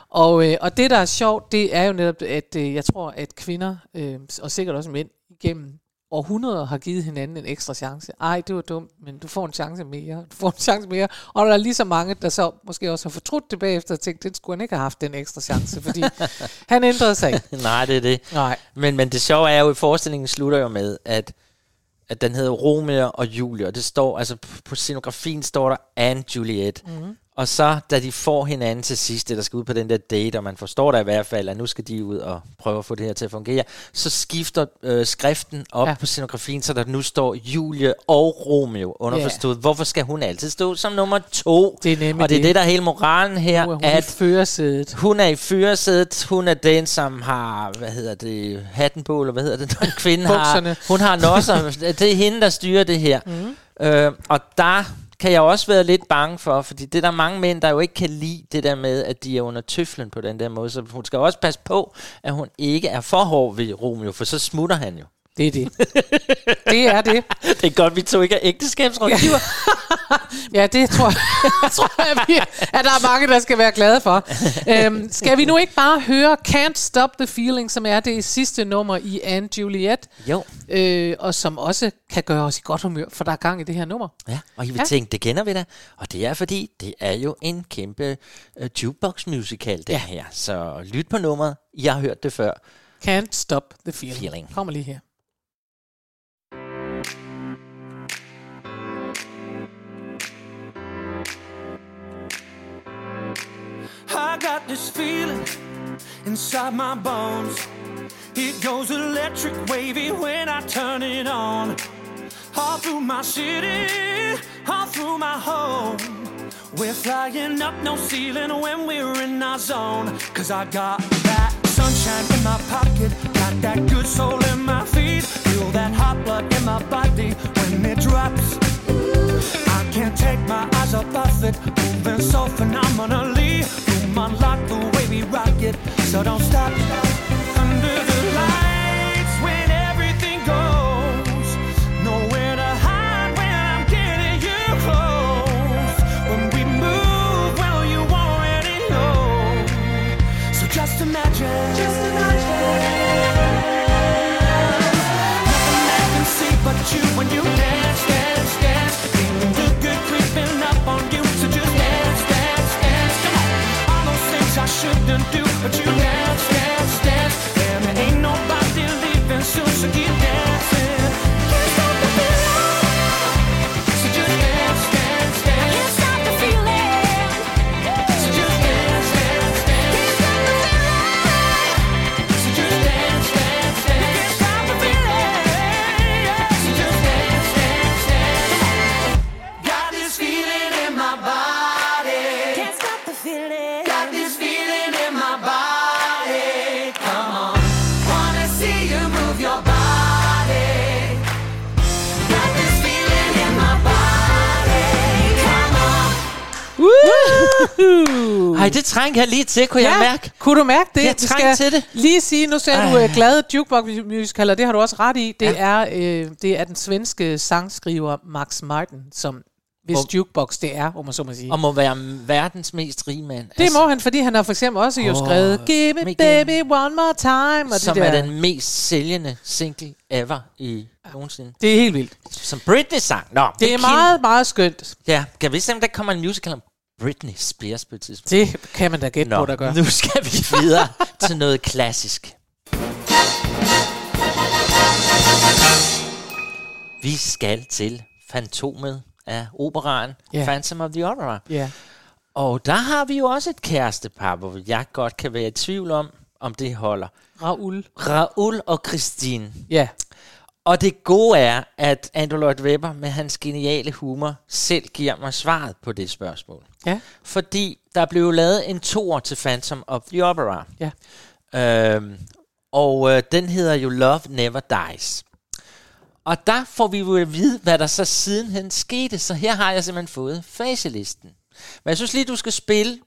Og, øh, og det, der er sjovt, det er jo netop, at øh, jeg tror, at kvinder, øh, og sikkert også mænd, igennem århundreder har givet hinanden en ekstra chance. Ej, det var dumt, men du får en chance mere, du får en chance mere. Og der er lige så mange, der så måske også har fortrudt det bagefter og tænkt, den skulle han ikke have haft den ekstra chance, fordi <laughs> han ændrede sig ikke. Nej, det er det. Nej. Men, men det sjove er jo, at forestillingen slutter jo med, at, at den hedder Romeo og Julie, og det står, altså på scenografien står der Anne Juliet. Mm. Og så, da de får hinanden til sidst, det der skal ud på den der date, og man forstår da i hvert fald, at nu skal de ud og prøve at få det her til at fungere, så skifter øh, skriften op ja. På scenografien, så der nu står Julie og Romeo underforstået. Hvorfor skal hun altid stå som nummer to? Det er nemlig og det er det. det, der er hele moralen her, Nu er hun at i førersædet. hun er i fyresædet. Hun er den, som har, hvad hedder det, hatten på, eller hvad hedder det, <laughs> når en kvinde har. Hun har nosser. det er hende, der styrer det her. Mm. Øh, og der kan jeg også være lidt bange for, fordi det er der mange mænd, der jo ikke kan lide det der med, at de er under tøflen på den der måde. Så hun skal også passe på, at hun ikke er for hård ved Romeo, for så smutter han jo. Det er det. det er det. <laughs> Det er godt, vi to ikke er ægteskabsrådgiver. Ja, det tror jeg, <laughs> tror jeg vi, at der er mange, der skal være glade for. Øhm, skal vi nu ikke bare høre Can't Stop the Feeling, som er det sidste nummer i Anne Juliet, Jo. øh, og som også kan gøre os i godt humør, for der er gang i det her nummer. Ja, og I vil Ja. tænke, det kender vi da. Og det er fordi, det er jo en kæmpe uh, jukebox musical, Ja. ja. her. Så lyt på nummeret. Jeg har hørt det før. Can't Stop the Feeling. Feeling. Kommer lige her. Got this feeling inside my bones. It goes electric wavy when I turn it on. All through my city, all through my home. We're flying up no ceiling when we're in our zone. Cause I got that sunshine in my pocket, got that good soul in my feet. Feel that hot blood in my body when it drops. I can't take my eyes off of it, moving so phenomenally. Unlock the way we rock it, so don't stop. Det trænger jeg lige til, kunne ja. jeg mærke. Kunne du mærke det? Jeg Vi trængte til det. Lige sige, nu sagde du uh, glade jukebox musical, og det har du også ret i. Det, ja. er, øh, det er den svenske sangskriver Max Martin, som hvis Hvor- jukebox det er, om man så må sige. Og må være verdens mest rige mand. Det må han, fordi han har for eksempel også jo Åh, skrevet Give me baby one more time. Og som det, der. er den mest sælgende single ever i nogensinde. det er helt vildt. Som Britney sang. Nå, Det er Kim- meget, meget skønt. Ja, kan vi se, om der kommer en musical om Britney Spears på et tidspunkt? Det kan man da gætte på, der gør. nu skal vi videre til noget klassisk. Vi skal til Fantomet af operaen Ja. yeah. Phantom of the Opera. Ja. Og der har vi jo også et kærestepar, hvor jeg godt kan være i tvivl om, om det holder. Raoul. Raoul og Christine. Ja. Og det gode er, at Andrew Lloyd Webber med hans geniale humor selv giver mig svaret på det spørgsmål. Ja. Fordi der blev lavet en toer til Phantom of the Opera. Ja. Øhm, og øh, den hedder jo Love Never Dies. Og der får vi jo at vide, hvad der så sidenhen skete. Så her har jeg simpelthen fået faselisten. Men jeg synes lige, du skal spille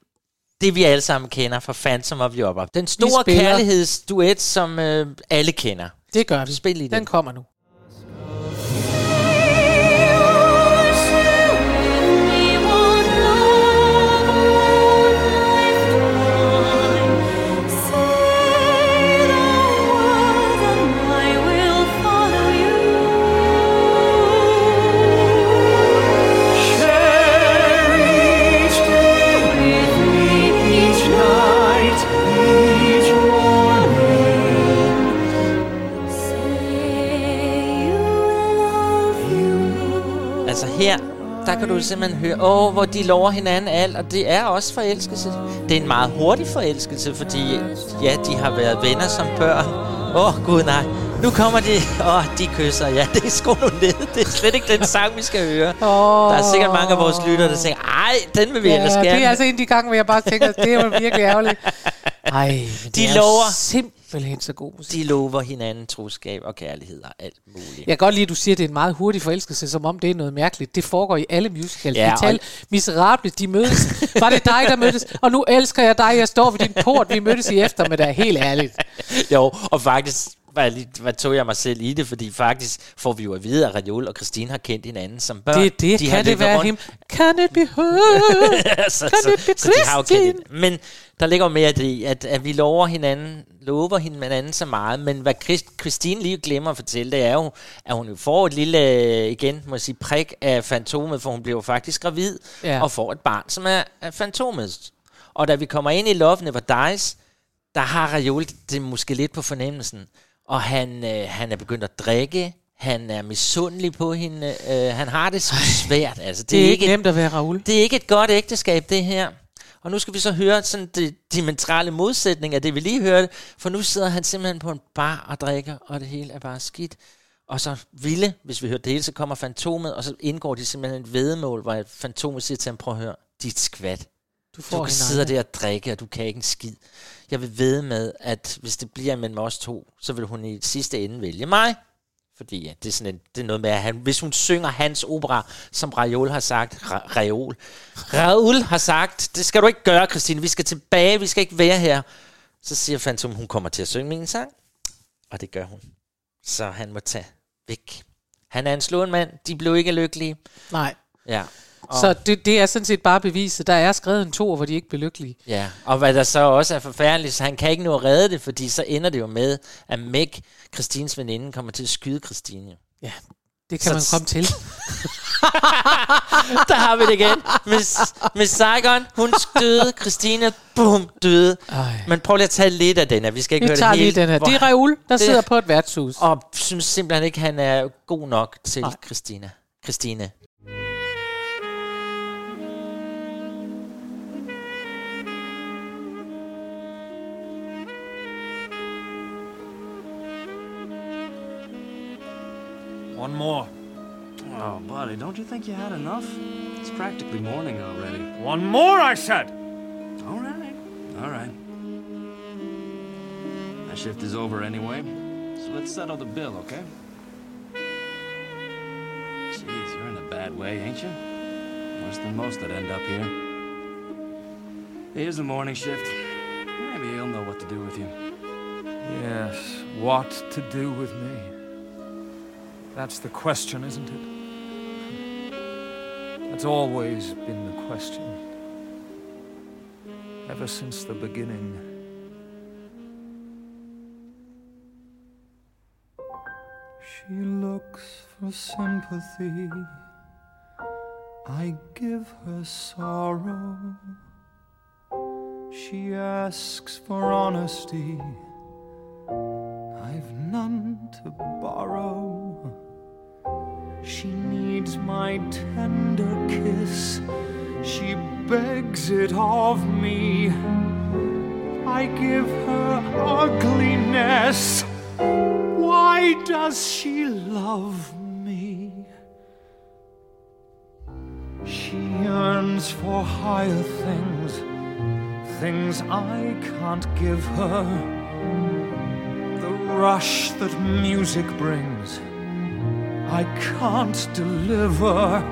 det, vi alle sammen kender fra Phantom of the Opera. Den store kærlighedsduet, som øh, alle kender. Det gør vi. Spil lige Den den. kommer nu. Her, der kan du simpelthen høre, åh, hvor de lover hinanden alt, og det er også forelskelse. Det er en meget hurtig forelskelse, fordi ja, de har været venner som børn. Åh, gud nej. Nu kommer de, åh, de kysser. Ja, <laughs> det er sgu nu ned. Det er slet ikke den sang, vi skal høre. Oh. Der er sikkert mange af vores lyttere, der tænker, ej, den vil vi ellers Ja, gerne. det er altså en af de gange, hvor jeg bare tænker, det er virkelig ærgerligt. <laughs> <laughs> Ej, men det De er lover. simpelthen så god musik. De lover hinanden troskab og kærlighed og alt muligt. Jeg kan godt lide, at du siger, at det er en meget hurtig forelskelse, som om det er noget mærkeligt. Det foregår i alle musicals. Ja, Vital, Miserable, de mødes. Var det dig, der mødtes? Og nu elsker jeg dig, jeg står ved din port. Vi mødtes i eftermiddag, helt ærligt. <laughs> Jo, og faktisk var, jeg lige, var, tog jeg mig selv i det, fordi faktisk får vi jo at vide, at Rajol og Christine har kendt hinanden som børn. Det, det de kan det være rundt- him. Can it be her? så, Kan så, det blive så de har jo kendt. Men der ligger jo mere i det, at, at vi lover hinanden, lover hinanden så meget, men hvad Christ, Christine lige glemmer at fortælle, det er jo, at hun jo får et lille, igen må jeg sige, prik af fantomet, for hun bliver jo faktisk gravid, Ja. og får et barn, som er, er fantomet. Og da vi kommer ind i Love Never Dies, der har Rajol det måske lidt på fornemmelsen, og han, øh, han er begyndt at drikke, han er misundelig på hende, øh, han har det sgu svært. Altså, Det er ikke nemt at være Raoul. det er ikke et godt ægteskab, det her. Og nu skal vi så høre sådan det diametrale modsætning af det, vi lige hørte. For nu sidder han simpelthen på en bar og drikker, og det hele er bare skidt. Og så Ville, hvis vi hører det hele, så kommer fantomet, og så indgår de simpelthen et vedemål, hvor fantomet siger til ham, prøv at høre, dit skvat. Du Du får kan hende sidde der og drikke, og du kan ikke en skid. Jeg vil ved med, at hvis det bliver mellem os to, så vil hun i sidste ende vælge mig. Fordi ja, det, er sådan en, det er noget med, at han, hvis hun synger hans opera, som Raoul har sagt, Ra- Raoul, Raoul har sagt, det skal du ikke gøre, Christine, vi skal tilbage, vi skal ikke være her. Så siger Fantom, hun kommer til at synge min sang, og det gør hun. Så han må tage væk. Han er en slået mand, de blev ikke lykkelige. Nej. Ja. Og, Så det, det er sådan set bare beviset. Der er skrevet en to, hvor de ikke blev lykkelige. Ja, og hvad der så også er forfærdeligt, så han kan ikke nå at redde det, fordi så ender det jo med, at Meg, Christines veninde, kommer til at skyde Christine. Ja, det kan Så man komme til. <laughs> <laughs> Der har vi det igen. Miss, Miss Saigon, hun døde, Christine, bum, døde. Ej. Men prøv lige at tage lidt af den her. Vi skal ikke Vi høre tager det lige hele. den her. Det er Raoul, der det- sidder på et værtshus. Og synes simpelthen ikke, han er god nok til Nej. Christina. Christine. One more. Oh, buddy, don't you think you had enough? It's practically morning already. One more, I said. All right. All right. My shift is over anyway, so let's settle the bill, okay? Jeez, you're in a bad way, ain't you? Worse than most that end up here. Here's the morning shift. Maybe he'll know what to do with you. Yes, what to do with me? That's the question, isn't it? That's always been the question. Ever since the beginning. She looks for sympathy. I give her sorrow. She asks for honesty. I've none to borrow. She needs my tender kiss. She begs it of me. I give her ugliness. Why does she love me? She yearns for higher things, things I can't give her. The rush that music brings, I can't deliver.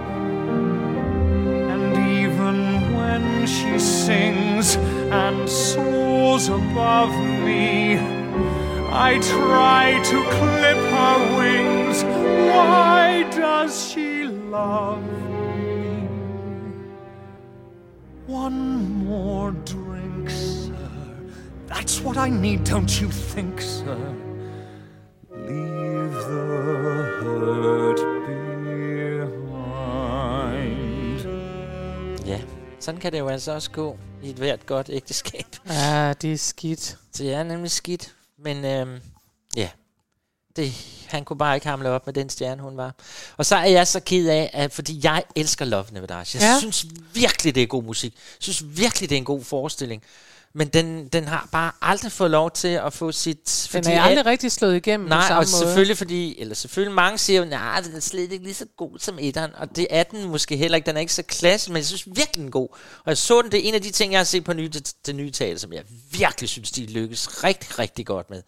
And even when she sings and soars above me, I try to clip her wings. Why does she love me? One more drink, sir. That's what I need, don't you think, sir? Sådan kan det jo altså også gå i et hvert godt ægteskab. Ja, det er skidt. Det er nemlig skidt, men øhm, ja, det, han kunne bare ikke hamle op med den stjerne, hun var. Og så er jeg så ked af, at, fordi jeg elsker Love Never Dies. Jeg ja. synes virkelig, det er god musik. Jeg synes virkelig, det er en god forestilling. Men den, den har bare aldrig fået lov til at få sit... Den er at- aldrig rigtig slået igennem på Nej, samme og måde. selvfølgelig fordi, eller selvfølgelig mange siger jo, nej, den er slet ikke lige så god som etteren, og det er den måske heller ikke, den er ikke så klasse, men jeg synes virkelig den er god. Og jeg så den, det er en af de ting, jeg har set på nye, det, det nye teater, som jeg virkelig synes, de lykkes rigtig, rigtig godt med.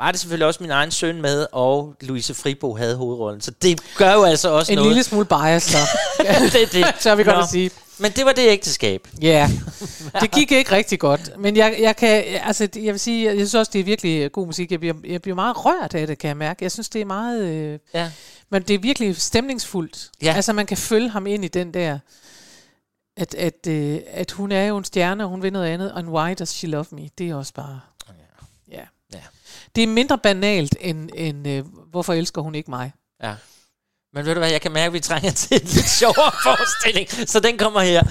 Var det selvfølgelig også min egen søn med, og Louise Fribo havde hovedrollen, så det gør jo altså også En noget. lille smule bias, så. <laughs> det, er det. så vi godt Nå. at sige. Men det var det ægteskab. Ja, <laughs> det gik ikke rigtig godt. Men jeg, jeg kan, altså, jeg vil sige, jeg synes også, det er virkelig god musik. Jeg bliver, jeg bliver meget rørt af det, kan jeg mærke. Jeg synes, det er meget... Øh, Ja. men det er virkelig stemningsfuldt. Ja. Altså, man kan følge ham ind i den der... At, at, øh, at hun er jo en stjerne, og hun vil noget andet. And why does she love me? Det er også bare... Det er mindre banalt, end, end øh, hvorfor elsker hun ikke mig? Ja. Men ved du hvad, jeg kan mærke, at vi trænger til en lidt sjovere <laughs> forestilling, så den kommer her. <laughs>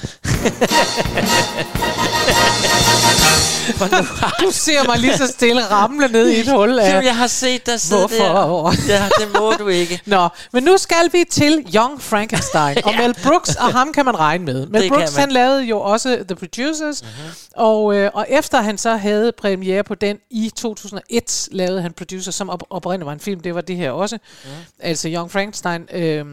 Du ser mig lige så stille ramle ned i et <laughs> hul af... Jamen, jeg har set dig sidde Hvorfor? der. Ja, det må du ikke. Nå, men nu skal vi til Young Frankenstein. Og Mel Brooks, og ham kan man regne med. Mel kan Brooks, han lavede jo også The Producers. Mm-hmm. Og, øh, og efter han så havde premiere på den i 2001, lavede han Producers, som op- oprindeligt var en film. Det var det her også. Mm. Altså Young Frankenstein. Øh,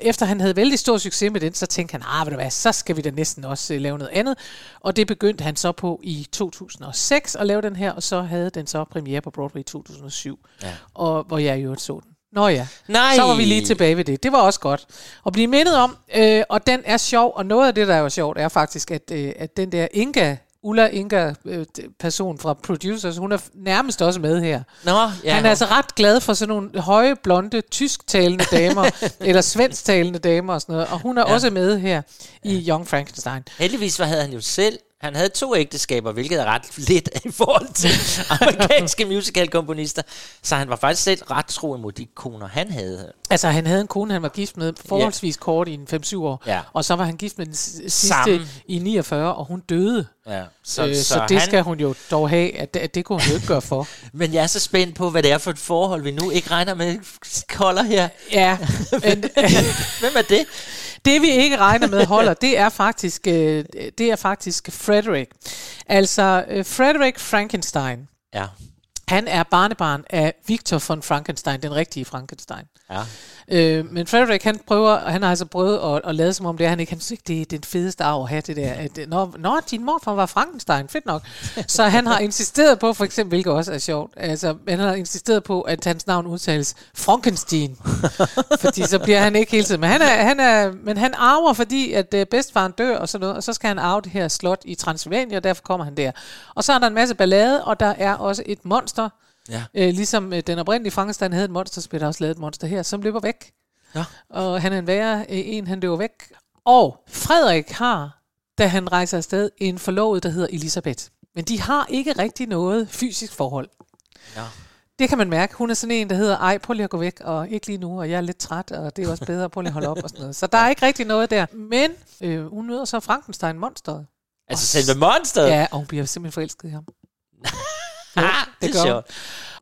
efter han havde vældig stor succes med den, så tænkte han, ah, ved du hvad, så skal vi da næsten også øh, lave noget andet. Og det begyndte han så på i 2006 at lave den her, og så havde den så premiere på Broadway i 2007. Ja. Og hvor jeg jo så den. Nå ja, Nej. så var vi lige tilbage ved det. Det var også godt at blive mindet om, øh, og den er sjov, og noget af det, der er jo sjovt, er faktisk, at, øh, at den der Inga, Ulla Inga, øh, person fra Producers, hun er nærmest også med her. Nå, ja. Ja, han er altså ret glad for sådan nogle høje, blonde, tysktalende damer, <laughs> eller svensktalende damer og sådan noget, og hun er ja. også med her i Young Frankenstein. Heldigvis var, havde han jo selv, han havde to ægteskaber, hvilket er ret lidt i forhold til amerikanske musicalkomponister. Så han var faktisk selv ret tro imod de koner, han havde. Altså, han havde en kone, han var gift med forholdsvis kort i en 5-7 år, Ja. og så var han gift med den sidste Sammen. i 49, og hun døde. Ja. Så, øh, så, så det han... skal hun jo dog have, at, at det kunne hun jo ikke gøre for. <laughs> Men jeg er så spændt på, hvad det er for et forhold, vi nu ikke regner med kolder her. Ja, <laughs> men Hvem er det? Det vi ikke regner med holder, det er faktisk, øh, det er faktisk Frederick. Altså, øh, Frederick Frankenstein, Ja han er barnebarn af Victor von Frankenstein, den rigtige Frankenstein. Ja. Øh, men Frederick, han prøver, han har altså prøvet at, at lade som om det er, han ikke, han synes ikke, det er den fedeste arv at have det der, at når, når din morfar var Frankenstein, fedt nok. Så han har insisteret på, for eksempel, hvilket også er sjovt, altså, han har insisteret på, at hans navn udtales Frankenstein. <laughs> fordi så bliver han ikke hele tiden, men han, er, han, er, men han arver, fordi at øh, bedstfaren dør og sådan noget, og så skal han arve det her slot i Transylvania, og derfor kommer han der. Og så er der en masse ballade, og der er også et monster, Ja. Øh, ligesom øh, den oprindelige Frankenstein havde et monster, så bliver der også lavet et monster her, som løber væk. Ja. Og han er en værre øh, en, han løber væk. Og Frederik har, da han rejser afsted, en forlovet, der hedder Elisabeth. Men de har ikke rigtig noget fysisk forhold. Ja. Det kan man mærke. Hun er sådan en, der hedder, ej, prøv lige at gå væk, og ikke lige nu, og jeg er lidt træt, og det er også bedre, prøv lige at holde op, og sådan noget. Så der er ikke rigtig noget der. Men øh, hun møder så Frankenstein-monsteret. Altså selve monsteret? Ja, og hun bliver simpelthen forelsket i ham. <laughs> det, det er gør.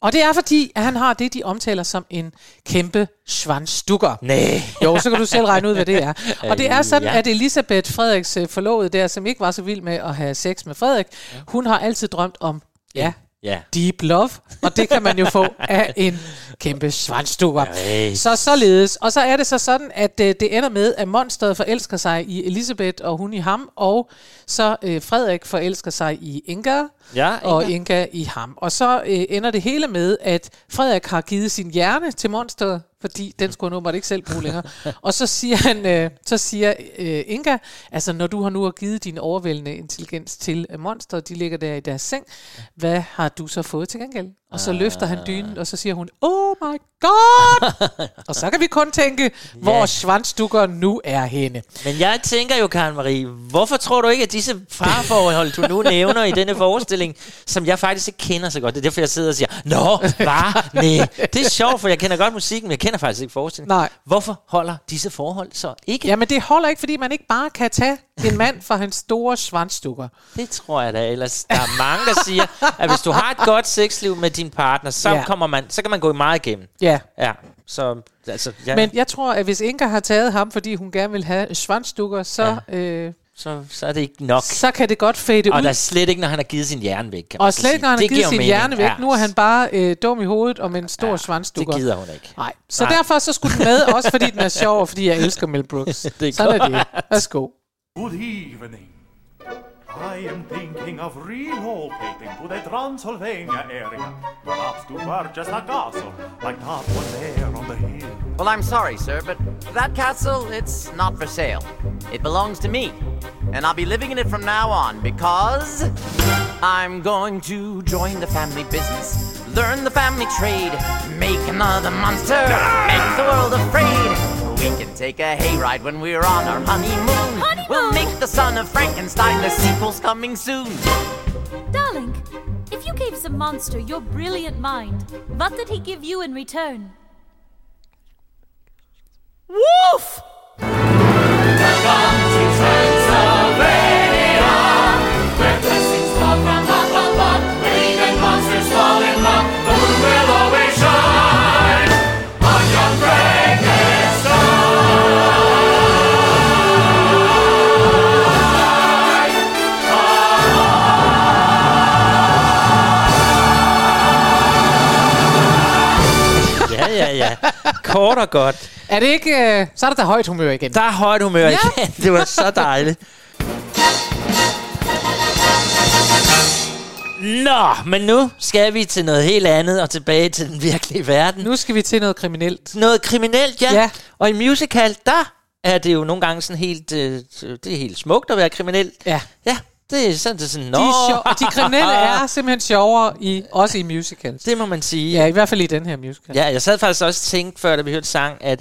Og det er fordi, at han har det, de omtaler som en kæmpe schwanzdukker. Nej. Jo, så kan du selv regne ud, hvad det er. <laughs> Og det er sådan, Ja. ja. at Elisabeth, Frederiks øh, forlovede der, som ikke var så vild med at have sex med Frederik, ja. hun har altid drømt om, ja, Ja. deep love, og det kan man jo få <laughs> af en kæmpe schwanzdukker. Hey. Så således. Og så er det så sådan, at øh, det ender med, at monsteret forelsker sig i Elisabeth, og hun i ham, og så øh, Frederik forelsker sig i Inga, Ja, og Inga. Inga i ham. Og så øh, ender det hele med, at Frederik har givet sin hjerne til monsteret, fordi den skulle han åbenbart ikke selv bruge længere. <laughs> og så siger han, øh, så siger øh, Inga, altså når du har nu givet din overvældende intelligens til øh, monsteret, de ligger der i deres seng, hvad har du så fået til gengæld? Og så løfter han dynen, og så siger hun, oh my god! <laughs> og så kan vi kun tænke, hvor Ja. Schwanzdukker nu er henne. Men jeg tænker jo, Karen Marie, hvorfor tror du ikke, at disse farforhold, du nu nævner i denne forestilling, som jeg faktisk ikke kender så godt, det er derfor, jeg sidder og siger, Nå, hvad? Nej, det er sjovt, for jeg kender godt musikken, men jeg kender faktisk ikke forestillingen. Nej. Hvorfor holder disse forhold så ikke? Jamen det holder ikke, fordi man ikke bare kan tage en mand for hans store schwanzdukker. Det tror jeg da ellers. Der er mange, der siger, at hvis du har et godt sexliv med din partner, så, Ja. kommer man, så kan man gå meget igennem. Ja. Ja, så altså, ja, Men jeg tror, at hvis Inga har taget ham, fordi hun gerne vil have schwanzdukker, så, ja. øh, så, så er det ikke nok. så kan det godt fade Og ud. der er slet ikke, når han har givet sin hjerne væk. Og slet ikke, når han har givet sin mening. hjerne væk. Ja. Nu er han bare øh, dum i hovedet og med en stor ja, schwanzdukker. Det gider hun ikke. Nej. Så Nej. derfor så skulle den med, også fordi den er sjov, og fordi jeg elsker Mel Brooks. <laughs> Det er Sådan er godt. det. Værsgo. Good evening. I am thinking of relocating to the Transylvania area. Perhaps to purchase a castle like that one there on the hill. Well, I'm sorry, sir, but that castle, it's not for sale. It belongs to me. and I'll be living in it from now on because I'm going to join the family business, learn the family trade, make another monster, make the world afraid. We can take a hayride when we're on our honeymoon. We'll make the son of Frankenstein. The sequel's coming soon. Darling, if you gave some monster your brilliant mind, what did he give you in return? Woof! Kort og godt. Er det ikke... Øh, så er der da højt humør igen. Der er højt humør Ja. igen. <laughs> Det var så dejligt. Nå, men nu skal vi til noget helt andet og tilbage til den virkelige verden. Nu skal vi til noget kriminelt. Noget kriminelt, ja. Ja. Og i musical, der er det jo nogle gange sådan helt... Øh, det er helt smukt at være kriminel. Ja. Ja, det er sådan, det er sådan... Nå. De, er sjov, de kriminelle er simpelthen sjovere, i, også i musicals. Det må man sige. Ja, i hvert fald i den her musical. Ja, jeg sad faktisk også og tænkte, før da vi hørte sang, at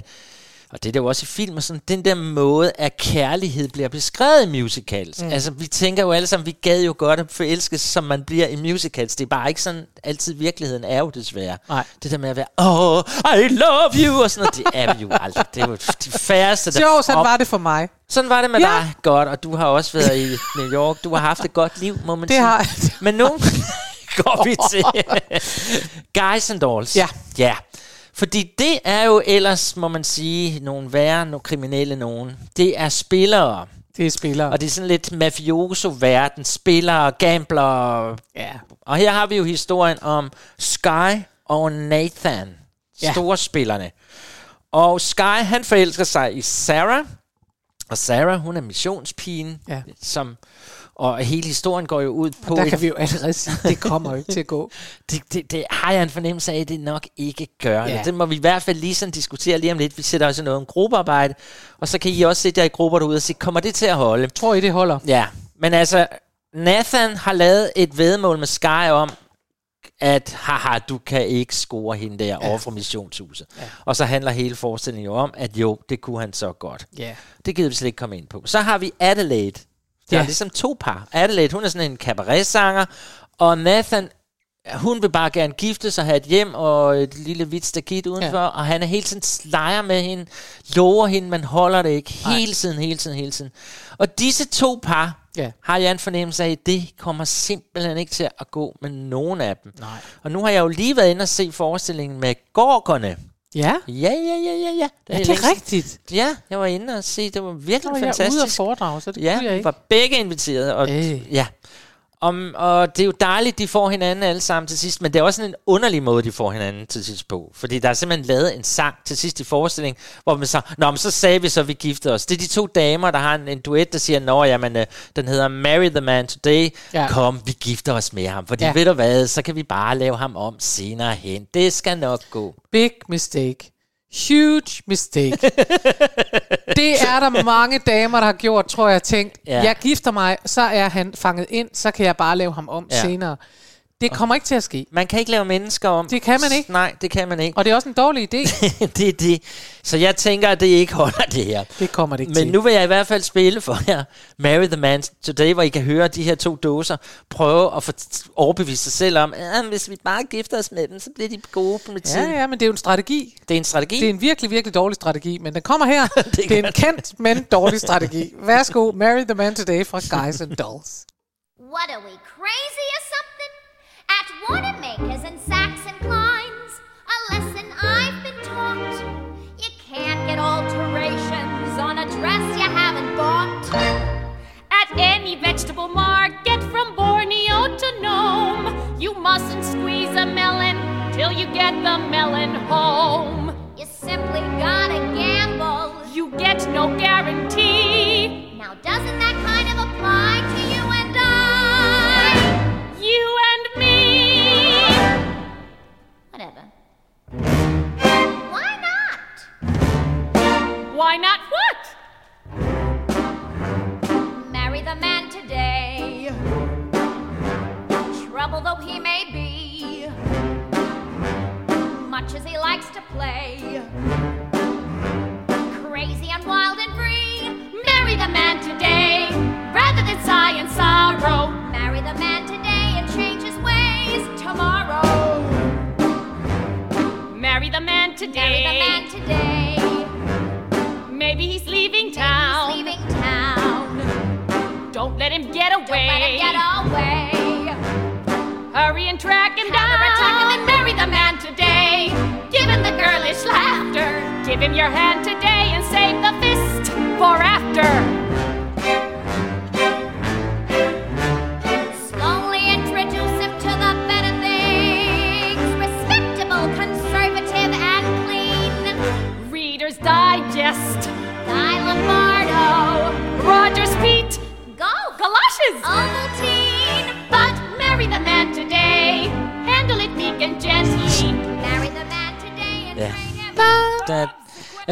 og det er der jo også i film, og sådan, den der måde, at kærlighed bliver beskrevet i musicals. Mm. Altså, vi tænker jo alle sammen, vi gad jo godt at forelskes, som man bliver i musicals. Det er bare ikke sådan, altid virkeligheden er jo desværre. Nej. Det der med at være, oh, I love you, og sådan noget, det er vi jo aldrig. Det er jo de færreste, der... Jo, sådan op- var det for mig. Sådan var det med Ja. dig. Godt, og du har også været i New York. Du har haft et godt liv, må man Det sige. har Men nu <laughs> går vi til Guys and Dolls. Ja. Ja. Fordi det er jo ellers, må man sige, nogle værre, nogle kriminelle nogen. Det er spillere. Det er spillere. Og det er sådan lidt mafioso-verden. Spillere, gamblere. Ja. Og her har vi jo historien om Sky og Nathan. Ja. Store spillerne. Og Sky, han forelsker sig i Sarah. Og Sarah, hun er missionspigen. Ja. Som, og hele historien går jo ud på... Og der kan vi jo allerede sige, det kommer jo ikke til at gå. <laughs> det, det, det har jeg en fornemmelse af, at det nok ikke gør. Ja. Det må vi i hvert fald lige sådan diskutere lige om lidt. Vi sætter også noget om gruppearbejde, og så kan I også sætte jer i grupper derude og sige, kommer det til at holde? Tror I, det holder? Ja, men altså, Nathan har lavet et vedmål med Sky om, at haha, du kan ikke score hende der ja. over fra missionshuset. Ja. Og så handler hele forestillingen jo om, at jo, det kunne han så godt. Ja. Det gider vi slet ikke komme ind på. Så har vi Adelaide. Der ja. Er ligesom to par. Adelaide, hun er sådan en cabaret-sanger, og Nathan, hun vil bare gerne gifte sig, have et hjem og et lille hvidt stakit udenfor, ja. og han er hele tiden slejer med hende, lover hende, man holder det ikke. Hele tiden, hele tiden, hele tiden. Og disse to par, Ja. har jeg en fornemmelse af, at det kommer simpelthen ikke til at gå med nogen af dem. Nej. Og nu har jeg jo lige været inde og se forestillingen med Gorgerne. Ja. Ja, ja, ja, ja, ja. Ja, det er siden. rigtigt. Ja, jeg var inde og se, det var virkelig Så var jeg fantastisk. ude og foredrage, så det ja, kunne jeg ikke. var begge inviteret. Og, Øh. ja. Om, og det er jo dejligt, de får hinanden alle sammen til sidst, men det er også sådan en underlig måde, de får hinanden til sidst på. Fordi der er simpelthen lavet en sang til sidst i forestillingen, hvor man så, Nå, men så sagde vi så, at vi giftede os. Det er de to damer, der har en, en duet, der siger, Nå, jamen, øh, den hedder Marry the Man Today. Ja. Kom, vi gifter os med ham. Fordi ja. ved du hvad, så kan vi bare lave ham om senere hen. Det skal nok gå. Big mistake. Huge mistake. <laughs> det er der mange damer, der har gjort, tror jeg, tænkt, ja. Jeg gifter mig, så er han fanget ind, så kan jeg bare lave ham om. Ja. senere. Det kommer ikke til at ske. Man kan ikke lave mennesker om. Det kan man ikke. Nej, det kan man ikke. Og det er også en dårlig idé. <laughs> det er det. Så jeg tænker, at det ikke holder det her. Det kommer det ikke Men til. nu vil jeg i hvert fald spille for jer Marry the Man Today, hvor I kan høre de her to dåser prøve at få overbevise sig selv om, at hvis vi bare gifter os med dem, så bliver de gode på med Ja, tiden. ja, men det er jo en strategi. Det er en strategi. Det er en virkelig, virkelig dårlig strategi, men den kommer her. <laughs> det, det er en kendt, men dårlig strategi. Værsgo, Marry the Man Today fra Guys and Dolls. What are we, crazy or something? At Wanamaker's and Saks and Klein's, a lesson I've been taught. You can't get alterations on a dress you haven't bought. At any vegetable market from Borneo to Nome, you mustn't squeeze a melon till you get the melon home. You simply gotta gamble. You get no guarantee. Now, doesn't that kind of apply you and me. Whatever. Why not? Why not what? Marry the man today. Trouble though he may be, much as he likes to play. Crazy and wild and free. Marry the man today, rather than sigh and sorrow. Marry the man today. Marry the man today. Marry the man today. Maybe he's leaving town. He's leaving town. Don't let him get away. Don't let him get away. Hurry and track him down. track him and marry the man today. Give him the girlish laughter. Give him your hand today and save the fist for after.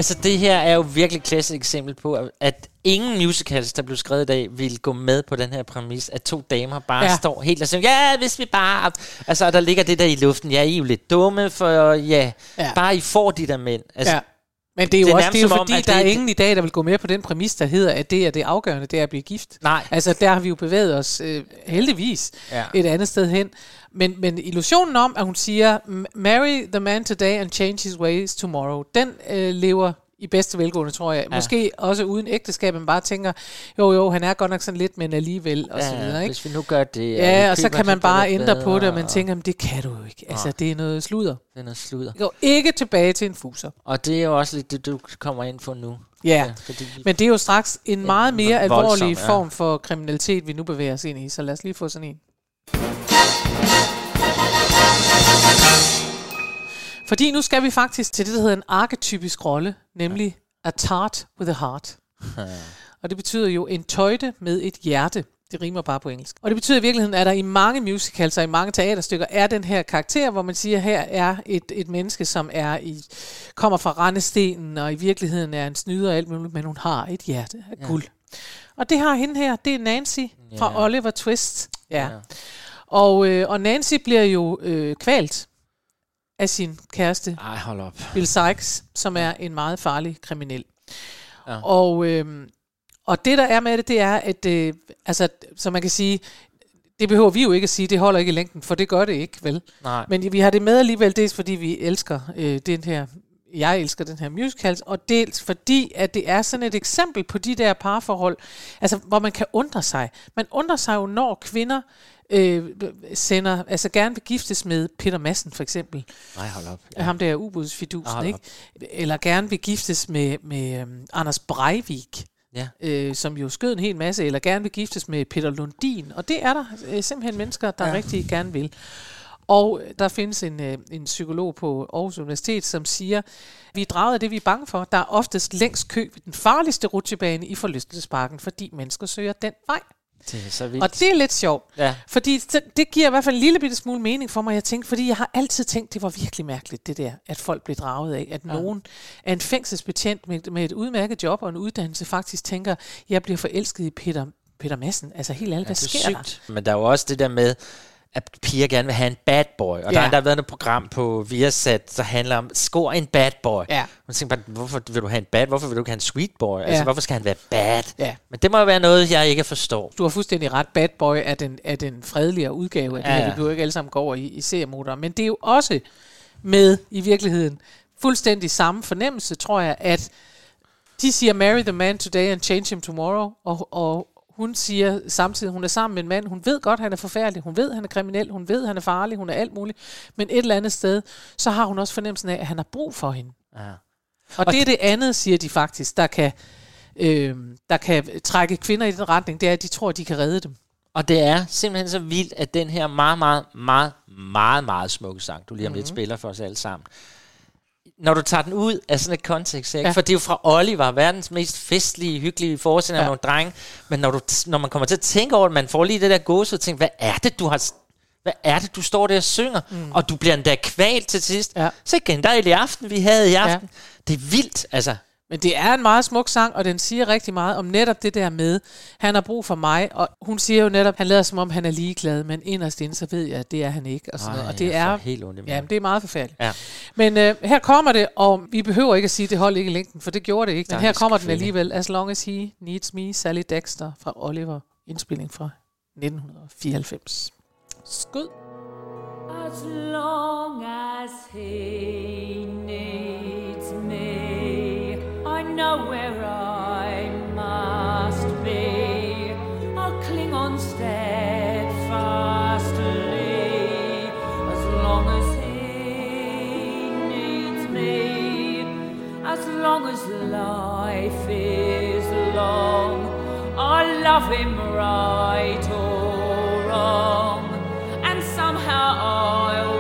Altså det her er jo virkelig et klassisk eksempel på, at ingen musicals, der blev skrevet i dag, ville gå med på den her præmis, at to damer bare Ja. står helt og siger, ja, hvis vi bare... Altså, og der ligger det der i luften, ja, I er jo lidt dumme, for ja, Ja. ja. bare I får de der mænd. Altså, Ja. Men det er jo Det er også det er jo om, fordi, der er det- ingen i dag, der vil gå med på den præmis, der hedder, at det er det afgørende, det er at blive gift. Nej. Altså, der har vi jo bevæget os øh, heldigvis Ja. et andet sted hen. Men, men illusionen om, at hun siger, "M- marry the man today and change his ways tomorrow, den øh, lever i bedste velgående, tror jeg. Ja. Måske også uden ægteskab, man bare tænker, jo jo, han er godt nok sådan lidt, men alligevel, og så videre, ikke? hvis vi nu gør det... Ja, og så kan man bare ændre på det, og man tænker, men det kan du jo ikke. Altså, Nej. det er noget sludder. Det er noget sludder. Gå ikke tilbage til en fuser. Og det er jo også lidt det, du kommer ind for nu. Ja, fordi, men det er jo straks en meget mere voldsom, alvorlig ja. form for kriminalitet, vi nu bevæger os ind i. Så lad os lige få sådan en. Fordi nu skal vi faktisk til det, der hedder en arketypisk rolle, nemlig a tart with a heart. <laughs> Og det betyder jo en tøjte med et hjerte. Det rimer bare på engelsk. Og det betyder i virkeligheden, at der i mange musicals og i mange teaterstykker er den her karakter, hvor man siger, her er et, et menneske, som er i, kommer fra rendestenen, og i virkeligheden er en snyder og alt muligt, men hun har et hjerte af Ja. guld. Og det har hende her, det er Nancy fra Ja. Oliver Twist. Ja. Ja. Og, øh, og Nancy bliver jo øh, kvalt af sin kæreste, Ej, hold op. Bill Sykes, som er en meget farlig kriminel. Ja. Og, øh, og det, der er med det, det er, at øh, altså, så man kan sige, det behøver vi jo ikke at sige, det holder ikke i længden, for det gør det ikke, vel? Nej. Men vi har det med alligevel, dels fordi vi elsker øh, den her, jeg elsker den her musical, og dels fordi, at det er sådan et eksempel på de der parforhold, altså hvor man kan undre sig. Man undrer sig jo, når kvinder øh, sender, altså gerne vil giftes med Peter Madsen for eksempel, Nej, hold op. ja. ham der ubudsfidusen, Hold ikke? Eller gerne vil giftes med, med um, Anders Breivik, Ja. øh, som jo skød en hel masse, eller gerne vil giftes med Peter Lundin. Og det er der øh, simpelthen mennesker, der ja. Ja. rigtig gerne vil. Og der findes en, øh, en psykolog på Aarhus Universitet, som siger, vi er draget af det, vi er bange for. Der er oftest længst kø ved den farligste rutsjebane i forlystelsesparken, fordi mennesker søger den vej. Det er så vildt. Og det er lidt sjovt. Ja. Fordi det, det giver i hvert fald en lille bitte smule mening for mig. Jeg tænkte, fordi jeg har altid tænkt, det var virkelig mærkeligt, det der, at folk blev draget af. At Ja. nogen af en fængselsbetjent med, med et udmærket job og en uddannelse faktisk tænker, jeg bliver forelsket i Peter, Peter Madsen. Altså helt ærligt, Ja, hvad det er sker der? sygt. Men der er jo også det der med, at piger gerne vil have en bad boy. Og ja. der Ja. har der været et program på Viasat, der handler om, skor en bad boy. Ja. Man tænker bare, hvorfor vil du have en bad? Hvorfor vil du ikke have en sweet boy? Altså, Ja. hvorfor skal han være bad? Ja. Men det må jo være noget, jeg ikke forstår. Du har fuldstændig ret. Bad Boy er den, er den fredeligere udgave af det Ja, her. ja. Vi behøver ikke alle sammen gå over i, i seriemotorer. Men det er jo også med i virkeligheden fuldstændig samme fornemmelse, tror jeg, at de siger, marry the man today and change him tomorrow, og, og hun siger samtidig, hun er sammen med en mand, hun ved godt, han er forfærdelig, hun ved, han er kriminel, hun ved, han er farlig, hun er alt muligt, men et eller andet sted, så har hun også fornemmelsen af, at han har brug for hende. Ja. Og, og det er det andet, siger de faktisk, der kan, øh, der kan trække kvinder i den retning, det er, at de tror, at de kan redde dem. Og det er simpelthen så vildt, at den her meget, meget, meget, meget, meget smukke sang, du lige om lidt Mhm. spiller for os alle sammen, når du tager den ud af sådan et kontekst, ikke? Ja. For det er jo fra Oliver, verdens mest festlige, hyggelige forestilling af Ja. nogle drenge, men når, du, når man kommer til at tænke over det, man får lige det der gåse og tænker, hvad er det, du har hvad er det, du står der og synger, mm. og du bliver endda kvalt til sidst. Ja. Så igen, dejlig aften, vi havde i aften. Ja. Det er vildt, altså. Men det er en meget smuk sang, og den siger rigtig meget om netop det der med, han har brug for mig, og hun siger jo netop, han lader som om, han er ligeglad, men inderst inde, så ved jeg, at det er han ikke. Og, sådan Ej, noget. og det er, helt ondt ja, det er meget forfærdeligt. Ja. Men øh, her kommer det, og vi behøver ikke at sige, at det holdt ikke i længden, for det gjorde det ikke. Men Stakkels her kommer den alligevel, As Long As He Needs Me, Sally Dexter fra Oliver, indspilling fra 1994. Skud. As long as he needs me, know where I must be. I'll cling on steadfastly as long as he needs me. As long as life is long, I'll love him right or wrong and somehow I'll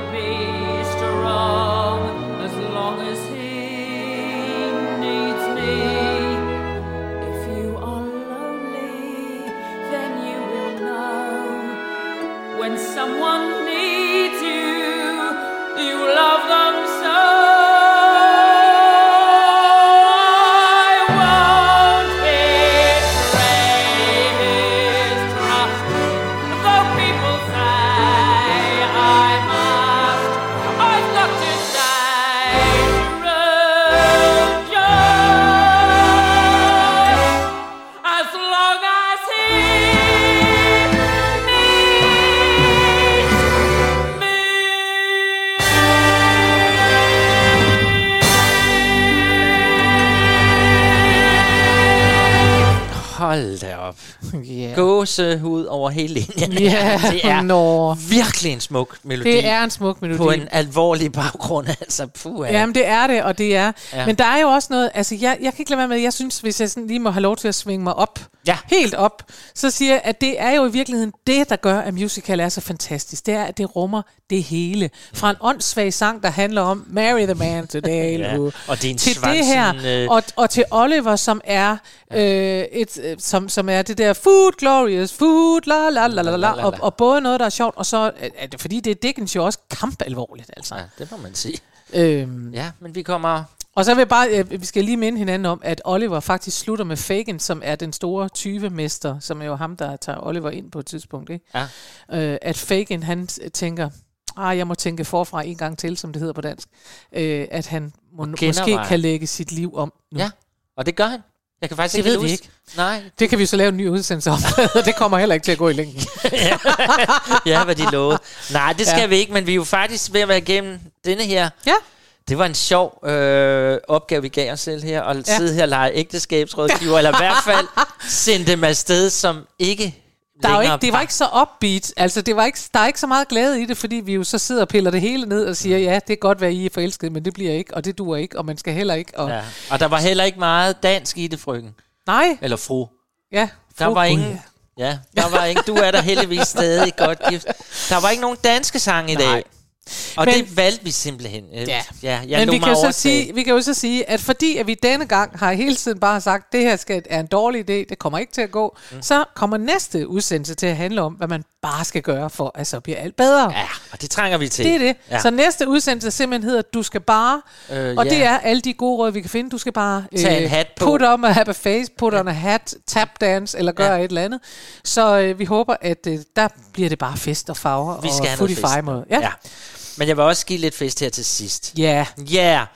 Hold da op. <laughs> Yeah. Gåsehud over hele linjen. <laughs> Ja, det er nå. virkelig en smuk melodi. Det er en smuk melodi. På en alvorlig baggrund, <laughs> altså. Puh, Ja. Jamen, det er det, og det er. Ja. Men der er jo også noget, altså jeg, jeg kan ikke lade være med, jeg synes, hvis jeg sådan lige må have lov til at svinge mig op, ja. helt op, så siger jeg, at det er jo i virkeligheden det, der gør, at musical er så fantastisk. Det er, at det rummer det hele. Fra en åndssvag sang, der handler om Marry the man today, Ja, og det er en til det Swanson, her, øh, og, og til Oliver, som er, øh, et, øh, som, som er det der food glorious, food la la la la la, og, og både noget, der er sjovt, og så, øh, er det, fordi det er Dickens jo også kampalvorligt, altså. Ja, det må man sige. Øhm, Ja, men vi kommer... og så vil jeg bare, øh, vi skal lige minde hinanden om, at Oliver faktisk slutter med Fagin, som er den store tyvemester, som er jo ham, der tager Oliver ind på et tidspunkt. Ikke? Ja. Øh, at Fagin, han tænker, ah, jeg må tænke forfra en gang til, som det hedder på dansk. Øh, at han må, måske kan lægge sit liv om nu. Ja, og det gør han. Jeg kan faktisk Det ikke ved vi ikke. Nej. Det kan vi så lave en ny udsendelse om. <laughs> det kommer heller ikke til at gå i længden. <laughs> ja, hvad de lovede. Nej, det skal Ja. vi ikke, men vi er jo faktisk ved at være igennem denne her. Ja. Det var en sjov øh, opgave, vi gav os selv her, at ja. sidde her og lege ægteskabsrådgiver, eller i hvert fald <laughs> sende dem afsted, som ikke Der er jo ikke, det var ikke så upbeat. Altså, det var ikke, der er ikke så meget glæde i det, fordi vi jo så sidder og piller det hele ned og siger, ja, det kan godt være, I er forelskede, men det bliver ikke, og det duer ikke, og man skal heller ikke. Og, Ja. Og der var heller ikke meget dansk i det, frøken. Nej. Eller fru. Ja, Der fru var Gud. ingen... Ja, der var ikke... Du er der heldigvis stadig godt gift. Der var ikke nogen danske sange i dag. Nej. Og Men- det valgte vi simpelthen. Øh, Ja. ja jeg Men vi kan, så sige, vi kan jo så sige, at fordi at vi denne gang har hele tiden bare sagt, det her skal, er en dårlig idé, det kommer ikke til at gå, mm. så kommer næste udsendelse til at handle om, hvad man bare skal gøre for, at så bliver alt bedre. Ja, og det trænger vi til. Det er det. Ja. Ja. Så næste udsendelse simpelthen hedder, du skal bare, Øh, og ja. det er alle de gode råd, vi kan finde. Du skal bare øh, Tag en hat på. put on a, have a face, put on a hat, tap dance, eller gøre Ja. et eller andet. Så øh, vi håber, at øh, der bliver det bare fest og farver Vi skal og footy. Ja. ja. Men jeg vil også give lidt fest her til sidst. Ja. Ja, yeah.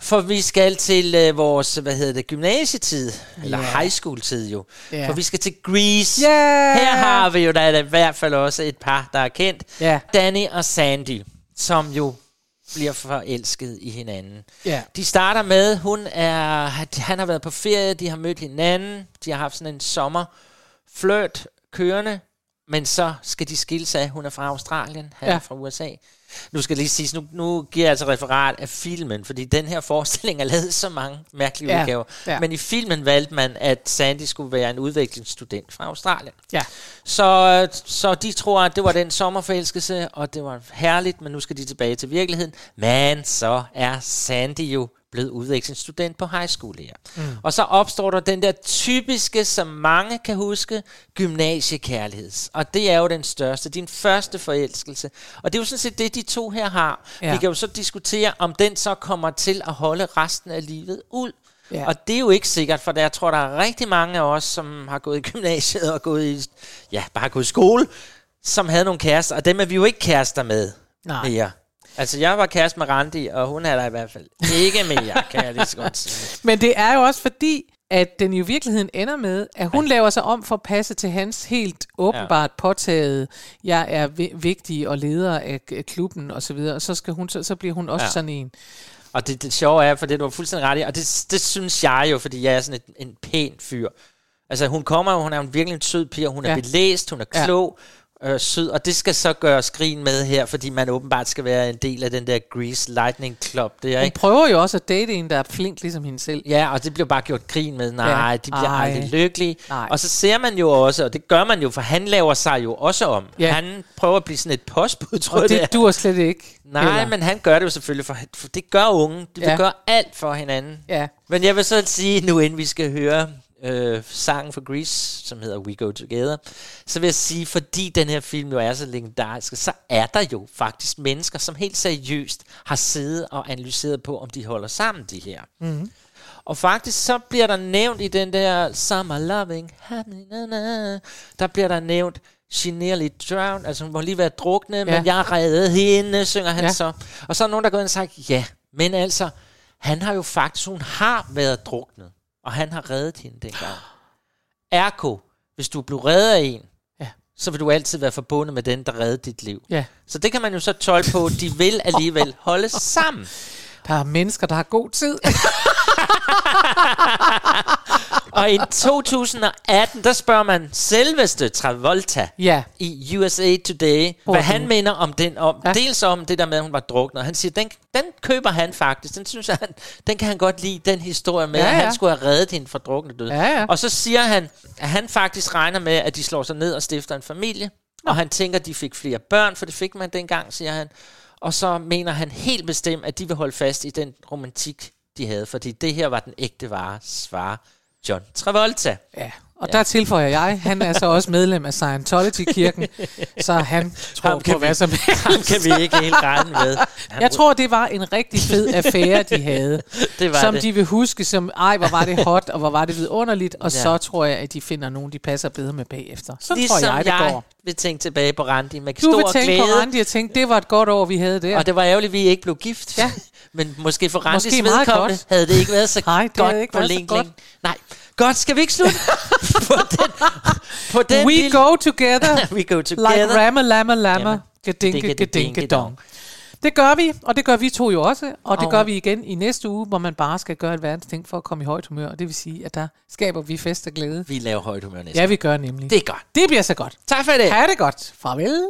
for vi skal til øh, vores, hvad hedder det, gymnasietid, eller high school tid jo. Ja. For vi skal til Grease. Yeah. Her har vi jo da i hvert fald også et par, der er kendt. Ja. Danny og Sandy, som jo bliver forelsket i hinanden. Ja. De starter med, hun er, han har været på ferie, de har mødt hinanden, de har haft sådan en sommer flirt kørende, men så skal de skille sig. Hun er fra Australien, han Ja. er fra USA. Nu skal lige sige, nu, nu giver jeg altså referat af filmen, fordi den her forestilling er lavet så mange mærkelige Ja, udgaver. ja. Men i filmen valgte man, at Sandy skulle være en udviklingsstudent fra Australien. Ja. Så, så de tror, at det var den sommerforelskelse, og det var herligt, men nu skal de tilbage til virkeligheden. Men så er Sandy jo blevet udvekslingsstudent på high school her. Mm. Og så opstår der den der typiske, som mange kan huske, gymnasiekærligheds. Og det er jo den største, din første forelskelse. Og det er jo sådan set det, de to her har. Ja. Vi kan jo så diskutere, om den så kommer til at holde resten af livet ud. Ja. Og det er jo ikke sikkert, for der, jeg tror, der er rigtig mange af os, som har gået i gymnasiet og gået i, ja, bare gået i skole, som havde nogle kærester, og dem er vi jo ikke kærester med Nej. mere. Altså, jeg var kæreste med Randi, og hun er der i hvert fald ikke mere, kan jeg lige så godt sige. <laughs> Men det er jo også fordi, at den i virkeligheden ender med, at hun laver sig om for at passe til hans helt åbenbart påtaget, jeg er vi- vigtig og leder af klubben og så videre, og så, skal hun, så, så bliver hun også ja. Ja. sådan en. Og det, det sjove er, for det du var fuldstændig ret i, og det, det synes jeg jo, fordi jeg er sådan et, en pæn fyr. Altså hun kommer hun er jo virkelig en sød pige, hun er Ja. ja. belæst, hun er Ja. Øh, sød, og det skal så gøre skrin med her, fordi man åbenbart skal være en del af den der Grease Lightning Club. Det er Hun ikke? prøver jo også at date en, der er flink ligesom hende selv. Ja, og det bliver bare gjort grin med. Nej, Ja. de bliver Ej. aldrig lykkelige. Nej. Og så ser man jo også, og det gør man jo, for han laver sig jo også om. Ja. Han prøver at blive sådan et postbud, tror Og jeg, det er. det duer slet ikke. Nej, heller. men han gør det jo selvfølgelig, for, for det gør unge. De Ja. gøre alt for hinanden. Ja. Men jeg vil så sige, nu inden vi skal høre øh, sangen for Grease, som hedder We Go Together, så vil jeg sige, fordi den her film jo er så legendarisk, så er der jo faktisk mennesker, som helt seriøst har siddet og analyseret på, om de holder sammen, de her. Mhm. Og faktisk så bliver der nævnt i den der Summer Loving, der bliver der nævnt, She nearly drowned, altså hun må lige være drukne, ja. Men jeg reddede hende, synger han Ja. så. Og så er nogen, der går ind og sagt, ja, men altså, han har jo faktisk, hun har været druknet, og han har reddet hende dengang. Ergo, hvis du blev reddet af en, Ja. så vil du altid være forbundet med den, der reddede dit liv. Ja. Så det kan man jo så tolke på, de vil alligevel holde sammen. Der er mennesker, der har god tid. <laughs> Og i 2018, der spørger man selveste Travolta ja. i USA Today, Hvor hvad han mener om den. Om, Ja. Dels om det der med, at hun var druknet. Han siger, den, den køber han faktisk. Den synes han, den kan han godt lide, den historie med, Ja, ja, at han skulle have reddet hende fra druknet død. Ja, ja. Og så siger han, at han faktisk regner med, at de slår sig ned og stifter en familie. Og han tænker, at de fik flere børn, for det fik man dengang, siger han. Og så mener han helt bestemt, at de vil holde fast i den romantik, de havde. Fordi det her var den ægte vare, svarer John Travolta. Ja. Og der tilføjer jeg, han er så også medlem af Scientology-kirken, <laughs> så han tror Ham kan på hvad vi- som ham kan vi ikke helt regne med. Han Jeg tror, det var en rigtig fed affære, de havde. <laughs> Det var som det. de vil huske som, ej, hvor var det hot, og hvor var det vidunderligt. Og Ja. så tror jeg, at de finder nogen, de passer bedre med bagefter. Så ligesom tror jeg, det jeg går. vil tænke tilbage på Randi med Du stor vil tænke glæde. på Randi og tænke, det var et godt år, vi havde der. Og det var ærgerligt, at vi ikke blev gift. Ja. <laughs> Men måske for Randis Måske vedkommende godt. havde det ikke været så Nej, det godt ikke på så godt. Nej. Godt, skal vi ikke slutte <laughs> på den, på den We lille- go together, <laughs> We go together. like rama lama lama, Jamen, gedinke gedinke, dong. Det gør vi, og det gør vi to jo også, og det Og- gør vi igen i næste uge, hvor man bare skal gøre et verdens ting for at komme i højt humør, og det vil sige, at der skaber vi fest og glæde. Vi laver højt humør næste Ja, vi gør nemlig. Det er godt. Det bliver så godt. Tak for det. Ha' det godt. Farvel.